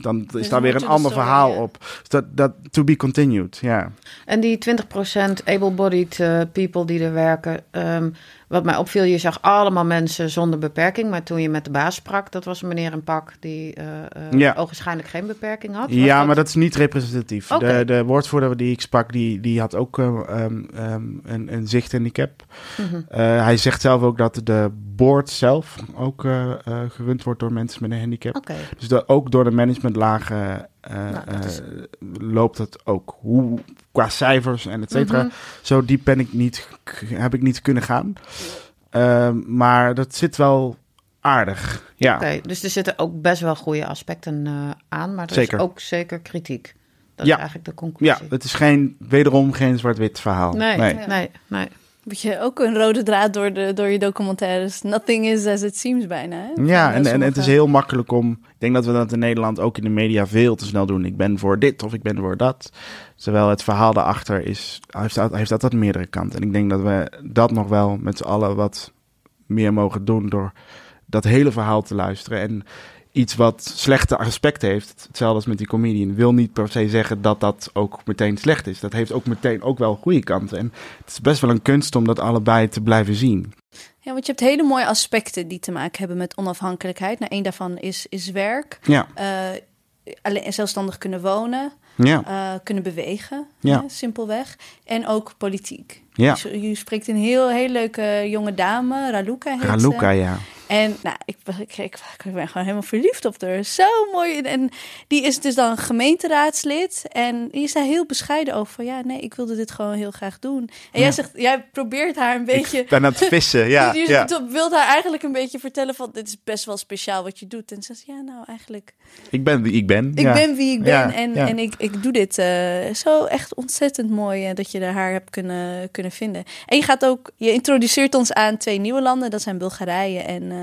dan is Dus daar weer een de ander story, verhaal op. Dus dat, dat, to be continued, ja. En die 20% able-bodied eh, people die er werken. ehm, wat mij opviel, je zag allemaal mensen zonder beperking. Maar toen je met de baas sprak, dat was een meneer in pak die eh eh, Ja. ogenschijnlijk geen beperking had. Ja, maar dat is niet representatief. De, de woordvoerder die ik sprak, die, die had ook eh, ehm, ehm, een, een zichthandicap. Mhm. Hij zegt zelf ook dat de board zelf ook gerund wordt door mensen met een handicap. Dus dat ook door de managementlagen Nou, dat is- loopt het ook. Hoe, qua cijfers en et cetera. Mhm. Zo diep ben ik niet, heb ik niet kunnen gaan. Ehm, maar dat zit wel aardig. Ja, Oké, dus er zitten ook best wel goede aspecten eh, aan. Maar er Zeker. is ook zeker kritiek. Dat Ja. is eigenlijk de conclusie. ja, het is geen, wederom geen zwart-wit verhaal. Nee, nee. nee, nee. Weet je, ook een rode draad door, de, door je documentaires. Nothing is as it seems bijna. Hè? Ja, en, en het is heel makkelijk om. Ik denk dat we dat in Nederland ook in de media veel te snel doen. Ik ben voor dit of ik ben voor dat. Terwijl het verhaal daarachter is. Heeft, dat- heeft dat aan meerdere kanten. En ik denk dat we dat nog wel met z'n allen wat meer mogen doen. door dat hele verhaal te luisteren. En iets wat slechte aspecten heeft. Hetzelfde als met die comedian. Wil niet per se zeggen dat dat ook meteen slecht is. Dat heeft ook meteen ook wel goede kanten. En het is best wel een kunst om dat allebei te blijven zien. Ja, want je hebt hele mooie aspecten die te maken hebben met onafhankelijkheid. Nou, één daarvan is, is werk. Ja, Eh, alleen zelfstandig kunnen wonen, ja, eh, kunnen bewegen, Ja. hè, simpelweg. En ook politiek. ja. Je spreekt een heel, heel leuke jonge dame, Raluca heet ze. Raluca, ja. En nou, ik, ik, ik, ik ben gewoon helemaal verliefd op haar. Zo mooi. En die is dus dan gemeenteraadslid. En die is daar heel bescheiden over. Van ja, nee, ik wilde dit gewoon heel graag doen. En jij zegt, jij probeert haar een beetje... Ik ben aan het vissen, ja. je ja. wilt haar eigenlijk een beetje vertellen van... dit is best wel speciaal wat je doet. En ze zegt, ja, nou eigenlijk... Ik ben wie ik ben. Ik ja. ben wie ik ben Ja, en, en ik, ik doe dit eh, zo echt ontzettend mooi eh, dat je haar hebt kunnen, kunnen vinden. En je gaat ook, je introduceert ons aan twee nieuwe landen, dat zijn Bulgarije en, eh,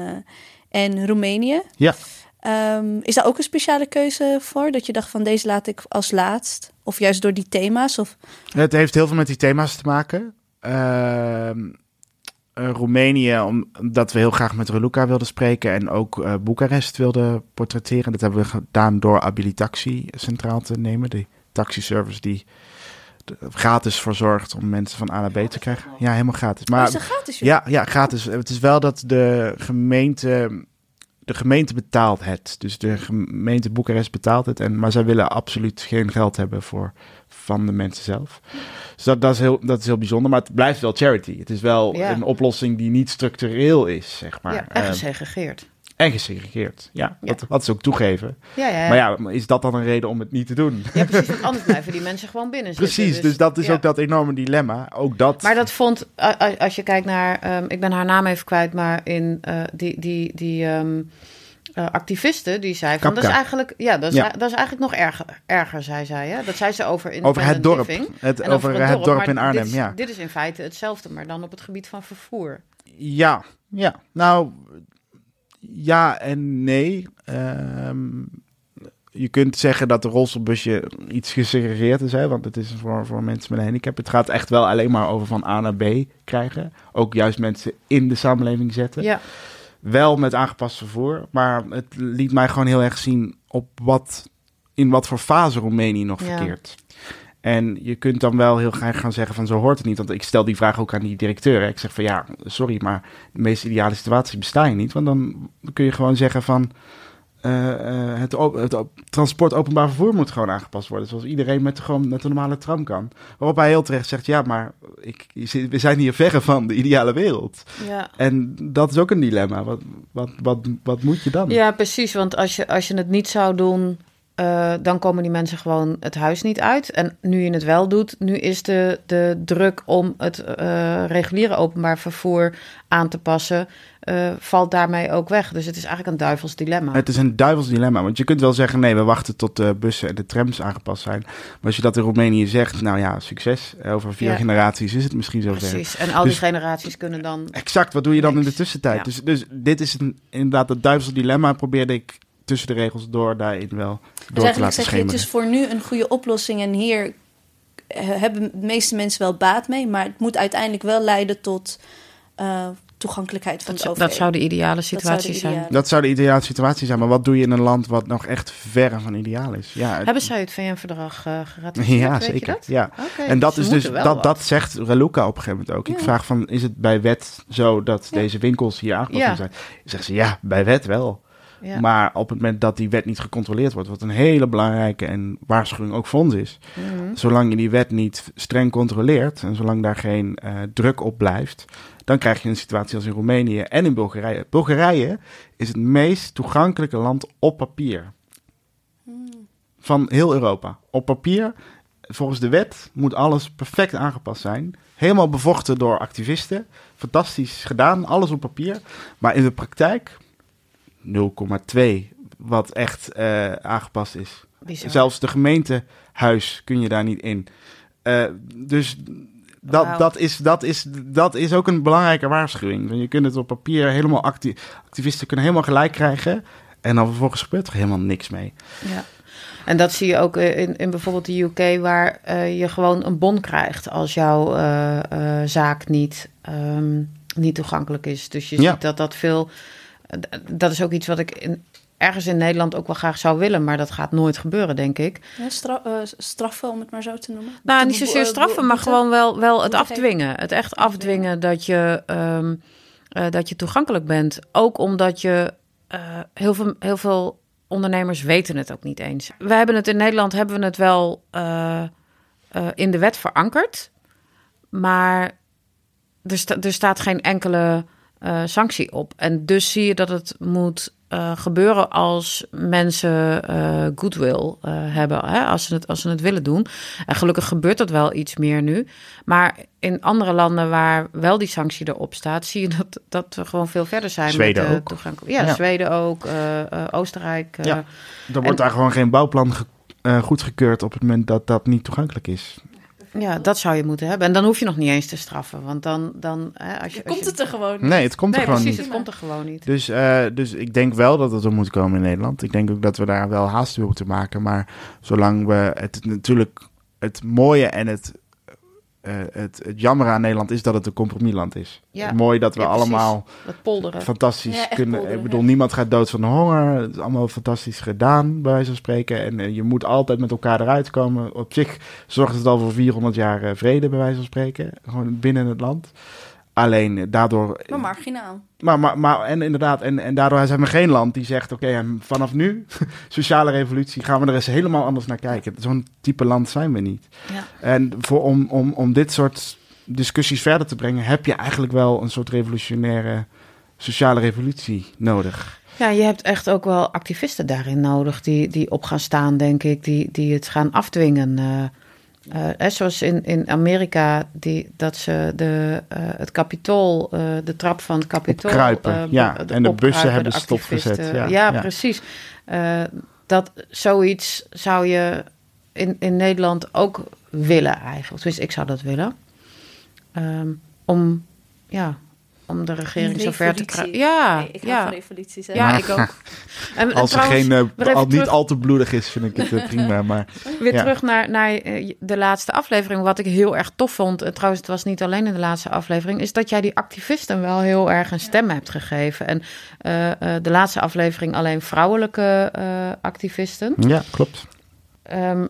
en Roemenië. Ja. Ehm, is daar ook een speciale keuze voor? Dat je dacht van deze laat ik als laatst? Of juist door die thema's? Of... Het heeft heel veel met die thema's te maken. Ehm, eh, Roemenië, omdat we heel graag met Raluca wilden spreken en ook eh Boekarest wilden portretteren. Dat hebben we gedaan door Abilitaxi centraal te nemen. Die taxiservice die gratis voor zorgt om mensen van A naar B te krijgen. Ja, helemaal gratis. Maar, is gratis? joh? Ja, ja, gratis. Het is wel dat de gemeente. De gemeente betaalt het. Dus de gemeente Boekarest betaalt het. En, maar zij willen absoluut geen geld hebben voor, van de mensen zelf. Dus dat, dat, is heel, dat is heel bijzonder. Maar het blijft wel charity. Het is wel Ja. een oplossing die niet structureel is, zeg maar. ja, en Eh, gesegregeerd. En gesegregeerd. Ja, Ja. Dat, wat ze ook toegeven. Ja, ja. Maar ja, is dat dan een reden om het niet te doen? Ja, precies. Want anders blijven die mensen gewoon binnen zitten. Precies, dus dat is ook dat enorme dilemma. Ook dat. Maar dat vond, als je kijkt naar, ehm, ik ben haar naam even kwijt, maar in eh, die, die, die ehm, eh, activisten, die zei van, dat is eigenlijk, ja, dat is, Ja. dat is eigenlijk nog erger, erger, zei zij. Hè? Dat zei ze over in over het dorp. Het, over het dorp, in Arnhem, dit is, ja. Dit is in feite hetzelfde, maar dan op het gebied van vervoer. Ja, ja. Nou, ja en nee. Ehm, je kunt zeggen dat de rolstoelbusje iets gesegregeerd is, hè, want het is voor, voor mensen met een handicap. Het gaat echt wel alleen maar over van A naar B krijgen. Ook juist mensen in de samenleving zetten. Ja, Wel met aangepast vervoer, maar het liet mij gewoon heel erg zien op wat, in wat voor fase Roemenië nog Ja. verkeert. En je kunt dan wel heel graag gaan zeggen van zo hoort het niet. Want ik stel die vraag ook aan die directeur. Hè. Ik zeg van ja, sorry, maar de meest ideale situatie bestaat je niet. Want dan kun je gewoon zeggen van eh, eh, het, het transport openbaar vervoer moet gewoon aangepast worden. Zoals iedereen met, de- gewoon met een normale tram kan. Waarop hij heel terecht zegt, ja, maar ik, we zijn hier verre van de ideale wereld. ja. En dat is ook een dilemma. Wat, wat, wat, wat moet je dan? ja precies. Want als je, als je het niet zou doen, eh, dan komen die mensen gewoon het huis niet uit. En nu je het wel doet, nu is de, de druk om het eh, reguliere openbaar vervoer aan te passen, eh, valt daarmee ook weg. Dus het is eigenlijk een duivels dilemma. Het is een duivels dilemma, want je kunt wel zeggen: nee, we wachten tot de bussen en de trams aangepast zijn. Maar als je dat in Roemenië zegt, nou ja, succes. Over vier Ja. generaties is het misschien zover. Precies. En al die Dus- generaties kunnen dan. Exact, wat doe je dan in de tussentijd? Ja. Dus, dus dit is een, inderdaad het duivels dilemma. Probeerde ik tussen de regels door daarin wel Dus door te eigenlijk laten zeg je, het is voor nu een goede oplossing en hier eh, hebben de meeste mensen wel baat mee, maar het moet uiteindelijk wel leiden tot eh, toegankelijkheid van Dat, het OV. dat zou de ideale de situatie zijn. Dat zou de ideale situatie zijn, maar wat doe je in een land wat nog echt verre van ideaal is? Ja, het- Hebben zij het VN-verdrag eh geratificeerd? ja zeker. dat? Ja. En dat ze is dus, dat, wat. dat zegt Raluca op een gegeven moment ook. Ik vraag van, is het bij wet zo dat Ja. deze winkels hier aangepast zijn? Zegt ze, ja, bij wet wel. Ja. Maar op het moment dat die wet niet gecontroleerd wordt, wat een hele belangrijke en waarschuwing ook voor ons is. Mhm. Zolang je die wet niet streng controleert en zolang daar geen eh, druk op blijft, dan krijg je een situatie als in Roemenië en in Bulgarije. Bulgarije is het meest toegankelijke land op papier van heel Europa. Op papier, volgens de wet, moet alles perfect aangepast zijn. Helemaal bevochten door activisten. Fantastisch gedaan, alles op papier. Maar in de praktijk 0,2 wat echt eh, aangepast is. Bizar. Zelfs de gemeentehuis kun je daar niet in. Eh, dus dat, dat, is, dat, is, dat is ook een belangrijke waarschuwing. Want Je kunt het op papier helemaal... Acti activisten kunnen helemaal gelijk krijgen... En dan vervolgens gebeurt er helemaal niks mee. Ja. En dat zie je ook in, in bijvoorbeeld de UK, waar eh, je gewoon een bon krijgt als jouw zaak niet, ehm, niet toegankelijk is. Dus je Ja. ziet dat dat veel. Dat is ook iets wat ik in, ergens in Nederland ook wel graag zou willen, maar dat gaat nooit gebeuren, denk ik. Ja, eh, straffen, om het maar zo te noemen. Nou, niet zozeer eh, straffen, maar gewoon wel, wel het afdwingen. Het echt afdwingen dat je, ehm, eh, dat je toegankelijk bent. Ook omdat je heel, veel, heel veel ondernemers weten het ook niet eens. We hebben het in Nederland hebben we het wel in de wet verankerd. Maar er, sta- er staat geen enkele eh, sanctie op. En dus zie je dat het moet eh, gebeuren als mensen eh, goodwill hebben, hè? Als, ze het, als ze het willen doen. En gelukkig gebeurt dat wel iets meer nu. Maar in andere landen waar wel die sanctie erop staat, zie je dat, dat we gewoon veel verder zijn. Zweden met, ook. toegankelijk- Ja, Ja. Zweden ook, Oostenrijk. Ja. Er wordt daar gewoon geen bouwplan ge- goedgekeurd op het moment dat dat niet toegankelijk is. Ja, dat zou je moeten hebben. En dan hoef je nog niet eens te straffen. Want dan, dan hè, als je. als Komt je- het er gewoon Nee, het komt Nee, er gewoon precies, niet. het komt er gewoon niet. Dus, eh, dus ik denk wel dat het er moet komen in Nederland. Ik denk ook dat we daar wel haast mee moeten maken. Maar zolang we het natuurlijk het mooie en het, het, het jammer aan Nederland is dat het een compromisland is. Ja. Mooi dat we Ja, allemaal Dat polderen. fantastisch Ja, kunnen. polderen, ik bedoel, ja. niemand gaat dood van de honger. Het is allemaal fantastisch gedaan, bij wijze van spreken. En eh, je moet altijd met elkaar eruit komen. Op zich zorgt het al voor 400 jaar eh, vrede, bij wijze van spreken. Gewoon binnen het land. Alleen eh, daardoor. Maar marginaal. Maar, maar, maar en inderdaad, en, en daardoor zijn we geen land die zegt: Oké, vanaf nu, sociale revolutie, gaan we er eens helemaal anders naar kijken. Zo'n type land zijn we niet. Ja. En voor, om, om, om dit soort discussies verder te brengen, heb je eigenlijk wel een soort revolutionaire sociale revolutie nodig. Ja, je hebt echt ook wel activisten daarin nodig die, die op gaan staan, denk ik, die, die het gaan afdwingen. Eh eh, zoals in, in Amerika, die, dat ze de, eh, het kapitool, eh, de trap van het kapitool... Opkruipen, eh, ja. En de bussen hebben de stopgezet, ja, Ja, ja. precies. Dat zoiets zou je in, in Nederland ook willen eigenlijk. Tenminste, ik zou dat willen. Ehm, om, ja, om de regering zover te krijgen. Ja, Nee, ik hou ja. van revoluties. Hè? Ja, ik ook. En, Als er trouwens, geen, eh, al, niet terug- al te bloedig is, vind ik het eh, prima. Maar Weer Ja. terug naar, naar eh, de laatste aflevering. Wat ik heel erg tof vond, en trouwens, het was niet alleen in de laatste aflevering, is dat jij die activisten wel heel erg een stem hebt gegeven. En eh, eh, de laatste aflevering alleen vrouwelijke eh, activisten. ja, klopt. Ehm,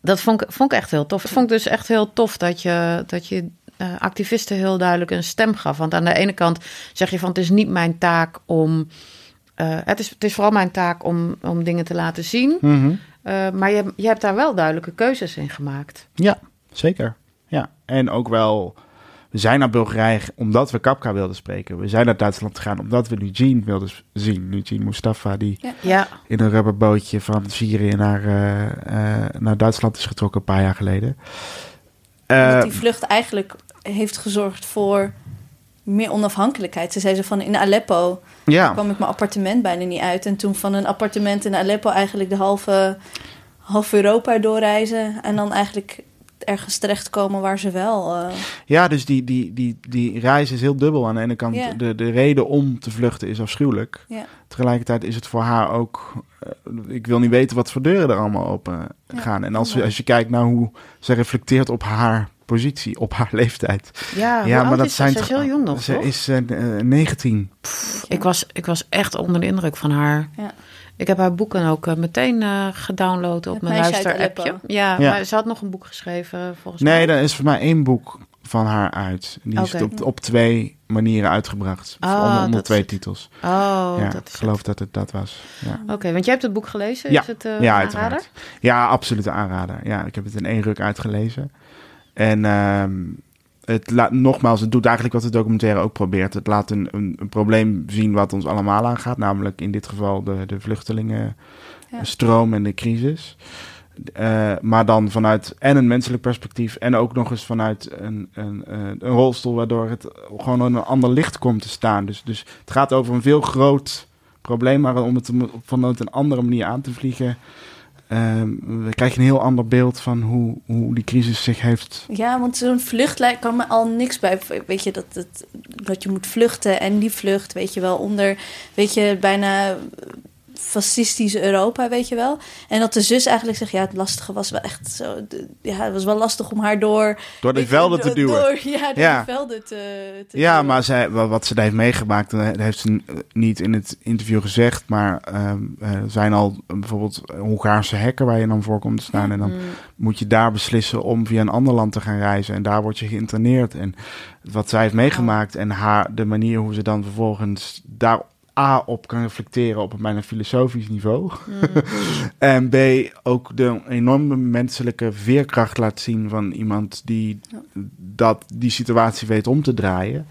dat vond ik, vond ik echt heel tof. Ik vond ik dus echt heel tof dat je, dat je eh, activisten heel duidelijk een stem gaf. Want aan de ene kant zeg je van het is niet mijn taak om. eh, het, is, het is vooral mijn taak om, om dingen te laten zien. Mhm. Eh, maar je, je hebt daar wel duidelijke keuzes in gemaakt. Ja, zeker. Ja, en ook wel We zijn naar Bulgarije omdat we Kapka wilden spreken. We zijn naar Duitsland gegaan omdat we Eugene wilden zien. Eugene Mustafa, die Ja, in een rubberbootje van Syrië naar, eh, eh, naar Duitsland is getrokken een paar jaar geleden. Eh, dat die vlucht eigenlijk heeft gezorgd voor meer onafhankelijkheid. Ze zei ze van in Aleppo ja. kwam ik mijn appartement bijna niet uit. En toen van een appartement in Aleppo eigenlijk de halve, half Europa doorreizen. En dan eigenlijk ergens terechtkomen waar ze wel... eh, ja, dus die, die, die, die reis is heel dubbel. Aan de ene kant, de, de reden om te vluchten is afschuwelijk. Tegelijkertijd is het voor haar ook... eh, ik wil niet weten wat voor deuren er allemaal open gaan. En als, als je kijkt naar hoe ze reflecteert op haar positie, op haar leeftijd. ja, maar dat is zijn Ze heel jong nog, Ze toch? is eh, eh, 19. Ik was, ik was echt onder de indruk van haar. Ja. Ik heb haar boeken ook eh, meteen eh, gedownload op Het mijn luisterappje. Ja, Ja. maar ze had nog een boek geschreven, volgens Nee, mij. er is voor mij één boek van haar uit. Die is op, op twee manieren uitgebracht. Ah, onder twee is- titels. Oh, ja, dat ik is geloof dat het dat was. Ja. Oké, want jij hebt het boek gelezen. Ja. Is het eh ja uiteraard. aanrader? Ja, absolute aanrader. Ja, ik heb het in één ruk uitgelezen. En ehm, het laat, nogmaals, het doet eigenlijk wat de documentaire ook probeert. Het laat een, een, een probleem zien wat ons allemaal aangaat. Namelijk in dit geval de, de vluchtelingenstroom en de crisis. Eh, maar dan vanuit en een menselijk perspectief en ook nog eens vanuit een, een, een rolstoel, waardoor het gewoon in een ander licht komt te staan. Dus, dus het gaat over een veel groot probleem, maar om het vanuit een andere manier aan te vliegen, ehm, we krijgen een heel ander beeld van hoe, hoe die crisis zich heeft. Ja, want zo'n vlucht lijkt kan me al niks bij. Weet je, dat, dat, dat je moet vluchten en die vlucht, weet je wel, onder, weet je, bijna fascistische Europa, weet je wel. En dat de zus eigenlijk zegt, ja, het lastige was wel echt zo, de- ja, het was wel lastig om haar door... Door de velden te duwen. Door, ja, door Ja. die velden te, te Ja, duwen. maar zij, wa- wat ze daar heeft meegemaakt, eh, dat heeft ze n- niet in het interview gezegd. Maar ehm, eh, er zijn al eh, bijvoorbeeld Hongaarse hekken waar je dan voor komt te staan. En dan Mm. moet je daar beslissen om via een ander land te gaan reizen. En daar word je geïnterneerd. En wat zij heeft meegemaakt en haar, de manier hoe ze dan vervolgens daar A op kan reflecteren op een bijna filosofisch niveau. en B ook de enorme menselijke veerkracht laat zien van iemand die Ja. dat, die situatie weet om te draaien.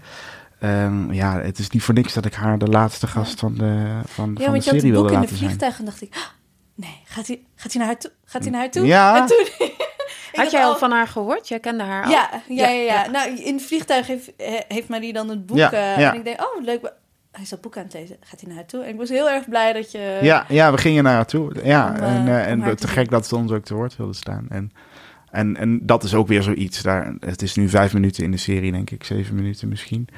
Ehm, ja, het is niet voor niks dat ik haar de laatste gast van de, van, Ja, van de want je had serie het boek wilde in de laten zijn. vliegtuig en dacht ik, "Ah, nee, gaat hij, gaat hij naar haar toe? Gaat hij naar haar toe? Ja. En toen, ik Had jij al van haar gehoord? Jij kende haar al? Ja, ja, ja, Ja, ja. ja. Nou, in het vliegtuig heeft, he- heeft Marie dan het boek. Ja, eh, ja. En ik denk, oh, leuk. Hij is dat boek aan het lezen. Gaat hij naar haar toe? En ik was heel erg blij dat je... Ja, ja, we gingen naar haar toe. Ja, Om, eh, en, eh, en te gek dat ze ons ook te woord wilde staan. En, en, en dat is ook weer zoiets. Daar, het is nu vijf minuten in de serie, denk ik. Zeven minuten misschien.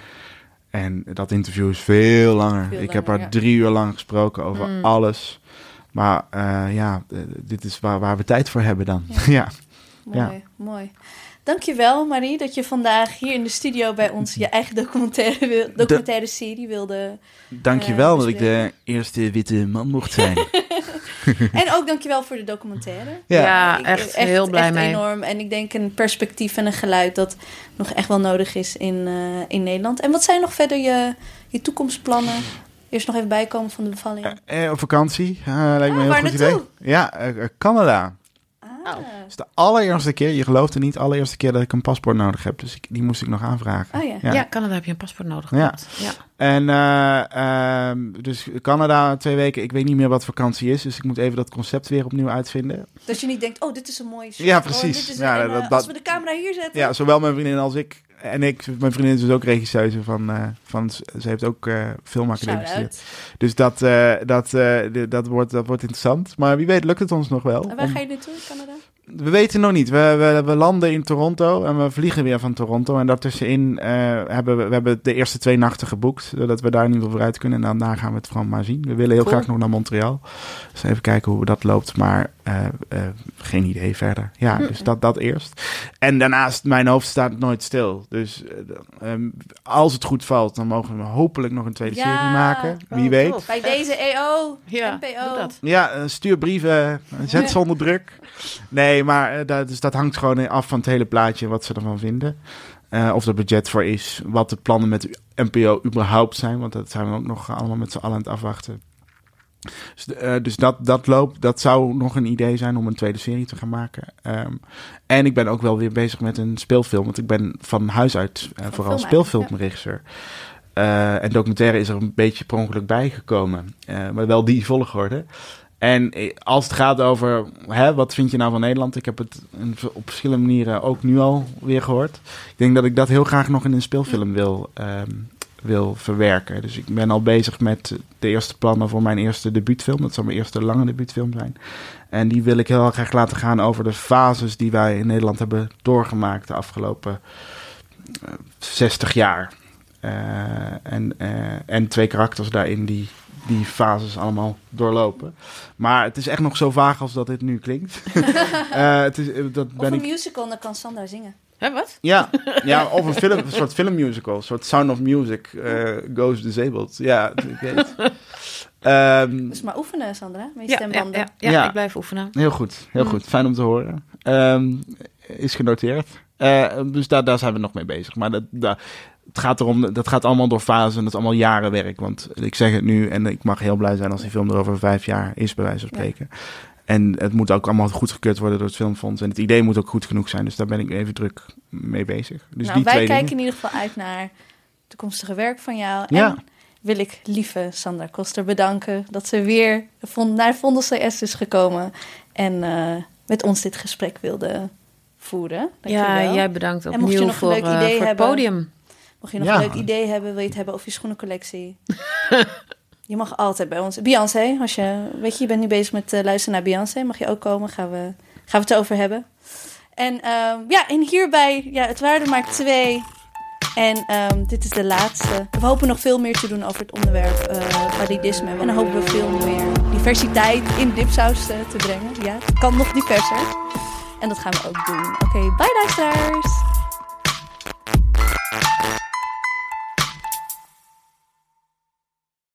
En dat interview is veel langer. Veel ik heb langer, haar ja. drie uur lang gesproken over Mm. alles. Maar eh, ja, dit is waar, waar we tijd voor hebben dan. Ja, Mooi, Ja. mooi. Dankjewel Marie dat je vandaag hier in de studio bij ons je eigen documentaire, wil- documentaire serie wilde. dankjewel Eh, dat ik de eerste witte man mocht zijn. En ook dankjewel voor de documentaire. Ja, Ik- echt heel blij echt mee. enorm. En ik denk een perspectief en een geluid dat nog echt wel nodig is in, eh, in Nederland. En wat zijn nog verder je, je toekomstplannen? Eerst nog even bijkomen van de bevalling. Eh, op vakantie, eh, lijkt me Ah, een heel waar goed naartoe? idee. Ja, eh, eh, Canada. Ah. Het is de allereerste keer, je gelooft het niet, de allereerste keer dat ik een paspoort nodig heb. Dus ik, die moest ik nog aanvragen. Oh ja. Ja. Ja. Canada heb je een paspoort nodig Ja. gehad. Ja. En eh, ehm, dus Canada twee weken, ik weet niet meer wat vakantie is. Dus ik moet even dat concept weer opnieuw uitvinden. Dat je niet denkt, oh, dit is een mooi shot. Ja, Oh, precies. dit is Ja, een, dat- eh, dat- als we de camera hier zetten. Ja, zowel mijn vriendin als ik. En ik, mijn vriendin is dus ook regisseuse van, eh, van ze heeft ook eh filmacademie gestudeerd. Dus dat, eh, dat, eh, dat, wordt, dat wordt interessant. Maar wie weet lukt het ons nog wel. En waar Om- ga je naartoe in Canada? We weten nog niet. We, we, we landen in Toronto en we vliegen weer van Toronto. En daartussenin eh, hebben we, we hebben de eerste twee nachten geboekt. Zodat we daar ieder geval vooruit kunnen. En daarna gaan we het vooral maar zien. We willen heel Cool. graag nog naar Montreal. Dus even kijken hoe dat loopt. Maar geen idee verder. Ja, dus dat, dat eerst. En daarnaast, mijn hoofd staat nooit stil. Dus eh, ehm, als het goed valt, dan mogen we hopelijk nog een tweede Ja. serie maken. Wie Oh, weet. tof. Bij deze EO, Ja, NPO. dat. Ja, eh, stuur brieven, eh, zet zonder druk. Nee, maar eh, dat, dus dat hangt gewoon af van het hele plaatje wat ze ervan vinden. Eh, of er budget voor is, wat de plannen met de NPO überhaupt zijn. Want dat zijn we ook nog allemaal met z'n allen aan het afwachten. Dus, eh, dus dat, dat loopt, dat zou nog een idee zijn om een tweede serie te gaan maken. Ehm, en ik ben ook wel weer bezig met een speelfilm, want ik ben van huis uit eh, vooral film speelfilmregisseur. Eh, en documentaire is er een beetje per ongeluk bijgekomen, maar wel die volgorde. En als het gaat over hè, wat vind je nou van Nederland, ik heb het op verschillende manieren ook nu al weer gehoord. Ik denk dat ik dat heel graag nog in een speelfilm wil, ehm, wil verwerken. Dus ik ben al bezig met de eerste plannen voor mijn eerste debuutfilm. Dat zal mijn eerste lange debuutfilm zijn. En die wil ik heel graag laten gaan over de fases die wij in Nederland hebben doorgemaakt de afgelopen eh, 60 jaar. Eh, en, eh, en twee karakters daarin die die fases allemaal doorlopen. Maar het is echt nog zo vaag als dat dit nu klinkt. Eh, het is, eh, dat Of ben een ik musical, dan kan Sandra zingen. Hè, wat? ja, ja, of een, film, een soort filmmusical. Een soort Sound of Music. eh, Goes Disabled. Ja, ik weet. Ehm, Dus maar oefenen, Sandra, met je Ja, ja, stembanden. ja, ja, Ja. ik blijf oefenen. heel goed, heel goed. Fijn om te horen. Ehm, is genoteerd. Eh, dus daar, daar zijn we nog mee bezig. Maar dat, dat, het gaat erom, dat gaat allemaal door fasen. en Dat is allemaal jarenwerk. Want ik zeg het nu en ik mag heel blij zijn als die film er over vijf jaar is, bij wijze van spreken. En het moet ook allemaal goedgekeurd worden door het Filmfonds. En het idee moet ook goed genoeg zijn. Dus daar ben ik even druk mee bezig. Dus nou, die wij twee kijken dingen. in ieder geval uit naar toekomstige werk van jou. Ja. En wil ik lieve Sandra Koster bedanken dat ze weer vond- naar Vondel CS is gekomen. En eh, met ons dit gesprek wilde voeren. Ja, Dankjewel. jij bedankt mocht je opnieuw nog een voor, leuk eh, idee voor het hebben- podium. Mocht je nog Ja. een leuk idee hebben, wil je het hebben over je schoenencollectie? je mag altijd bij ons. Beyoncé, als je, weet je, je bent nu bezig met eh, luisteren naar Beyoncé, mag je ook komen. Gaan we, gaan we het over hebben. En ehm, ja, en hierbij, ja, het waren er maar twee. En ehm, dit is de laatste. We hopen nog veel meer te doen over het onderwerp eh validisme. En dan hopen we veel meer diversiteit in dipsaus eh, te brengen. Ja, het kan nog diverser. En dat gaan we ook doen. Oké, bye luisteraars!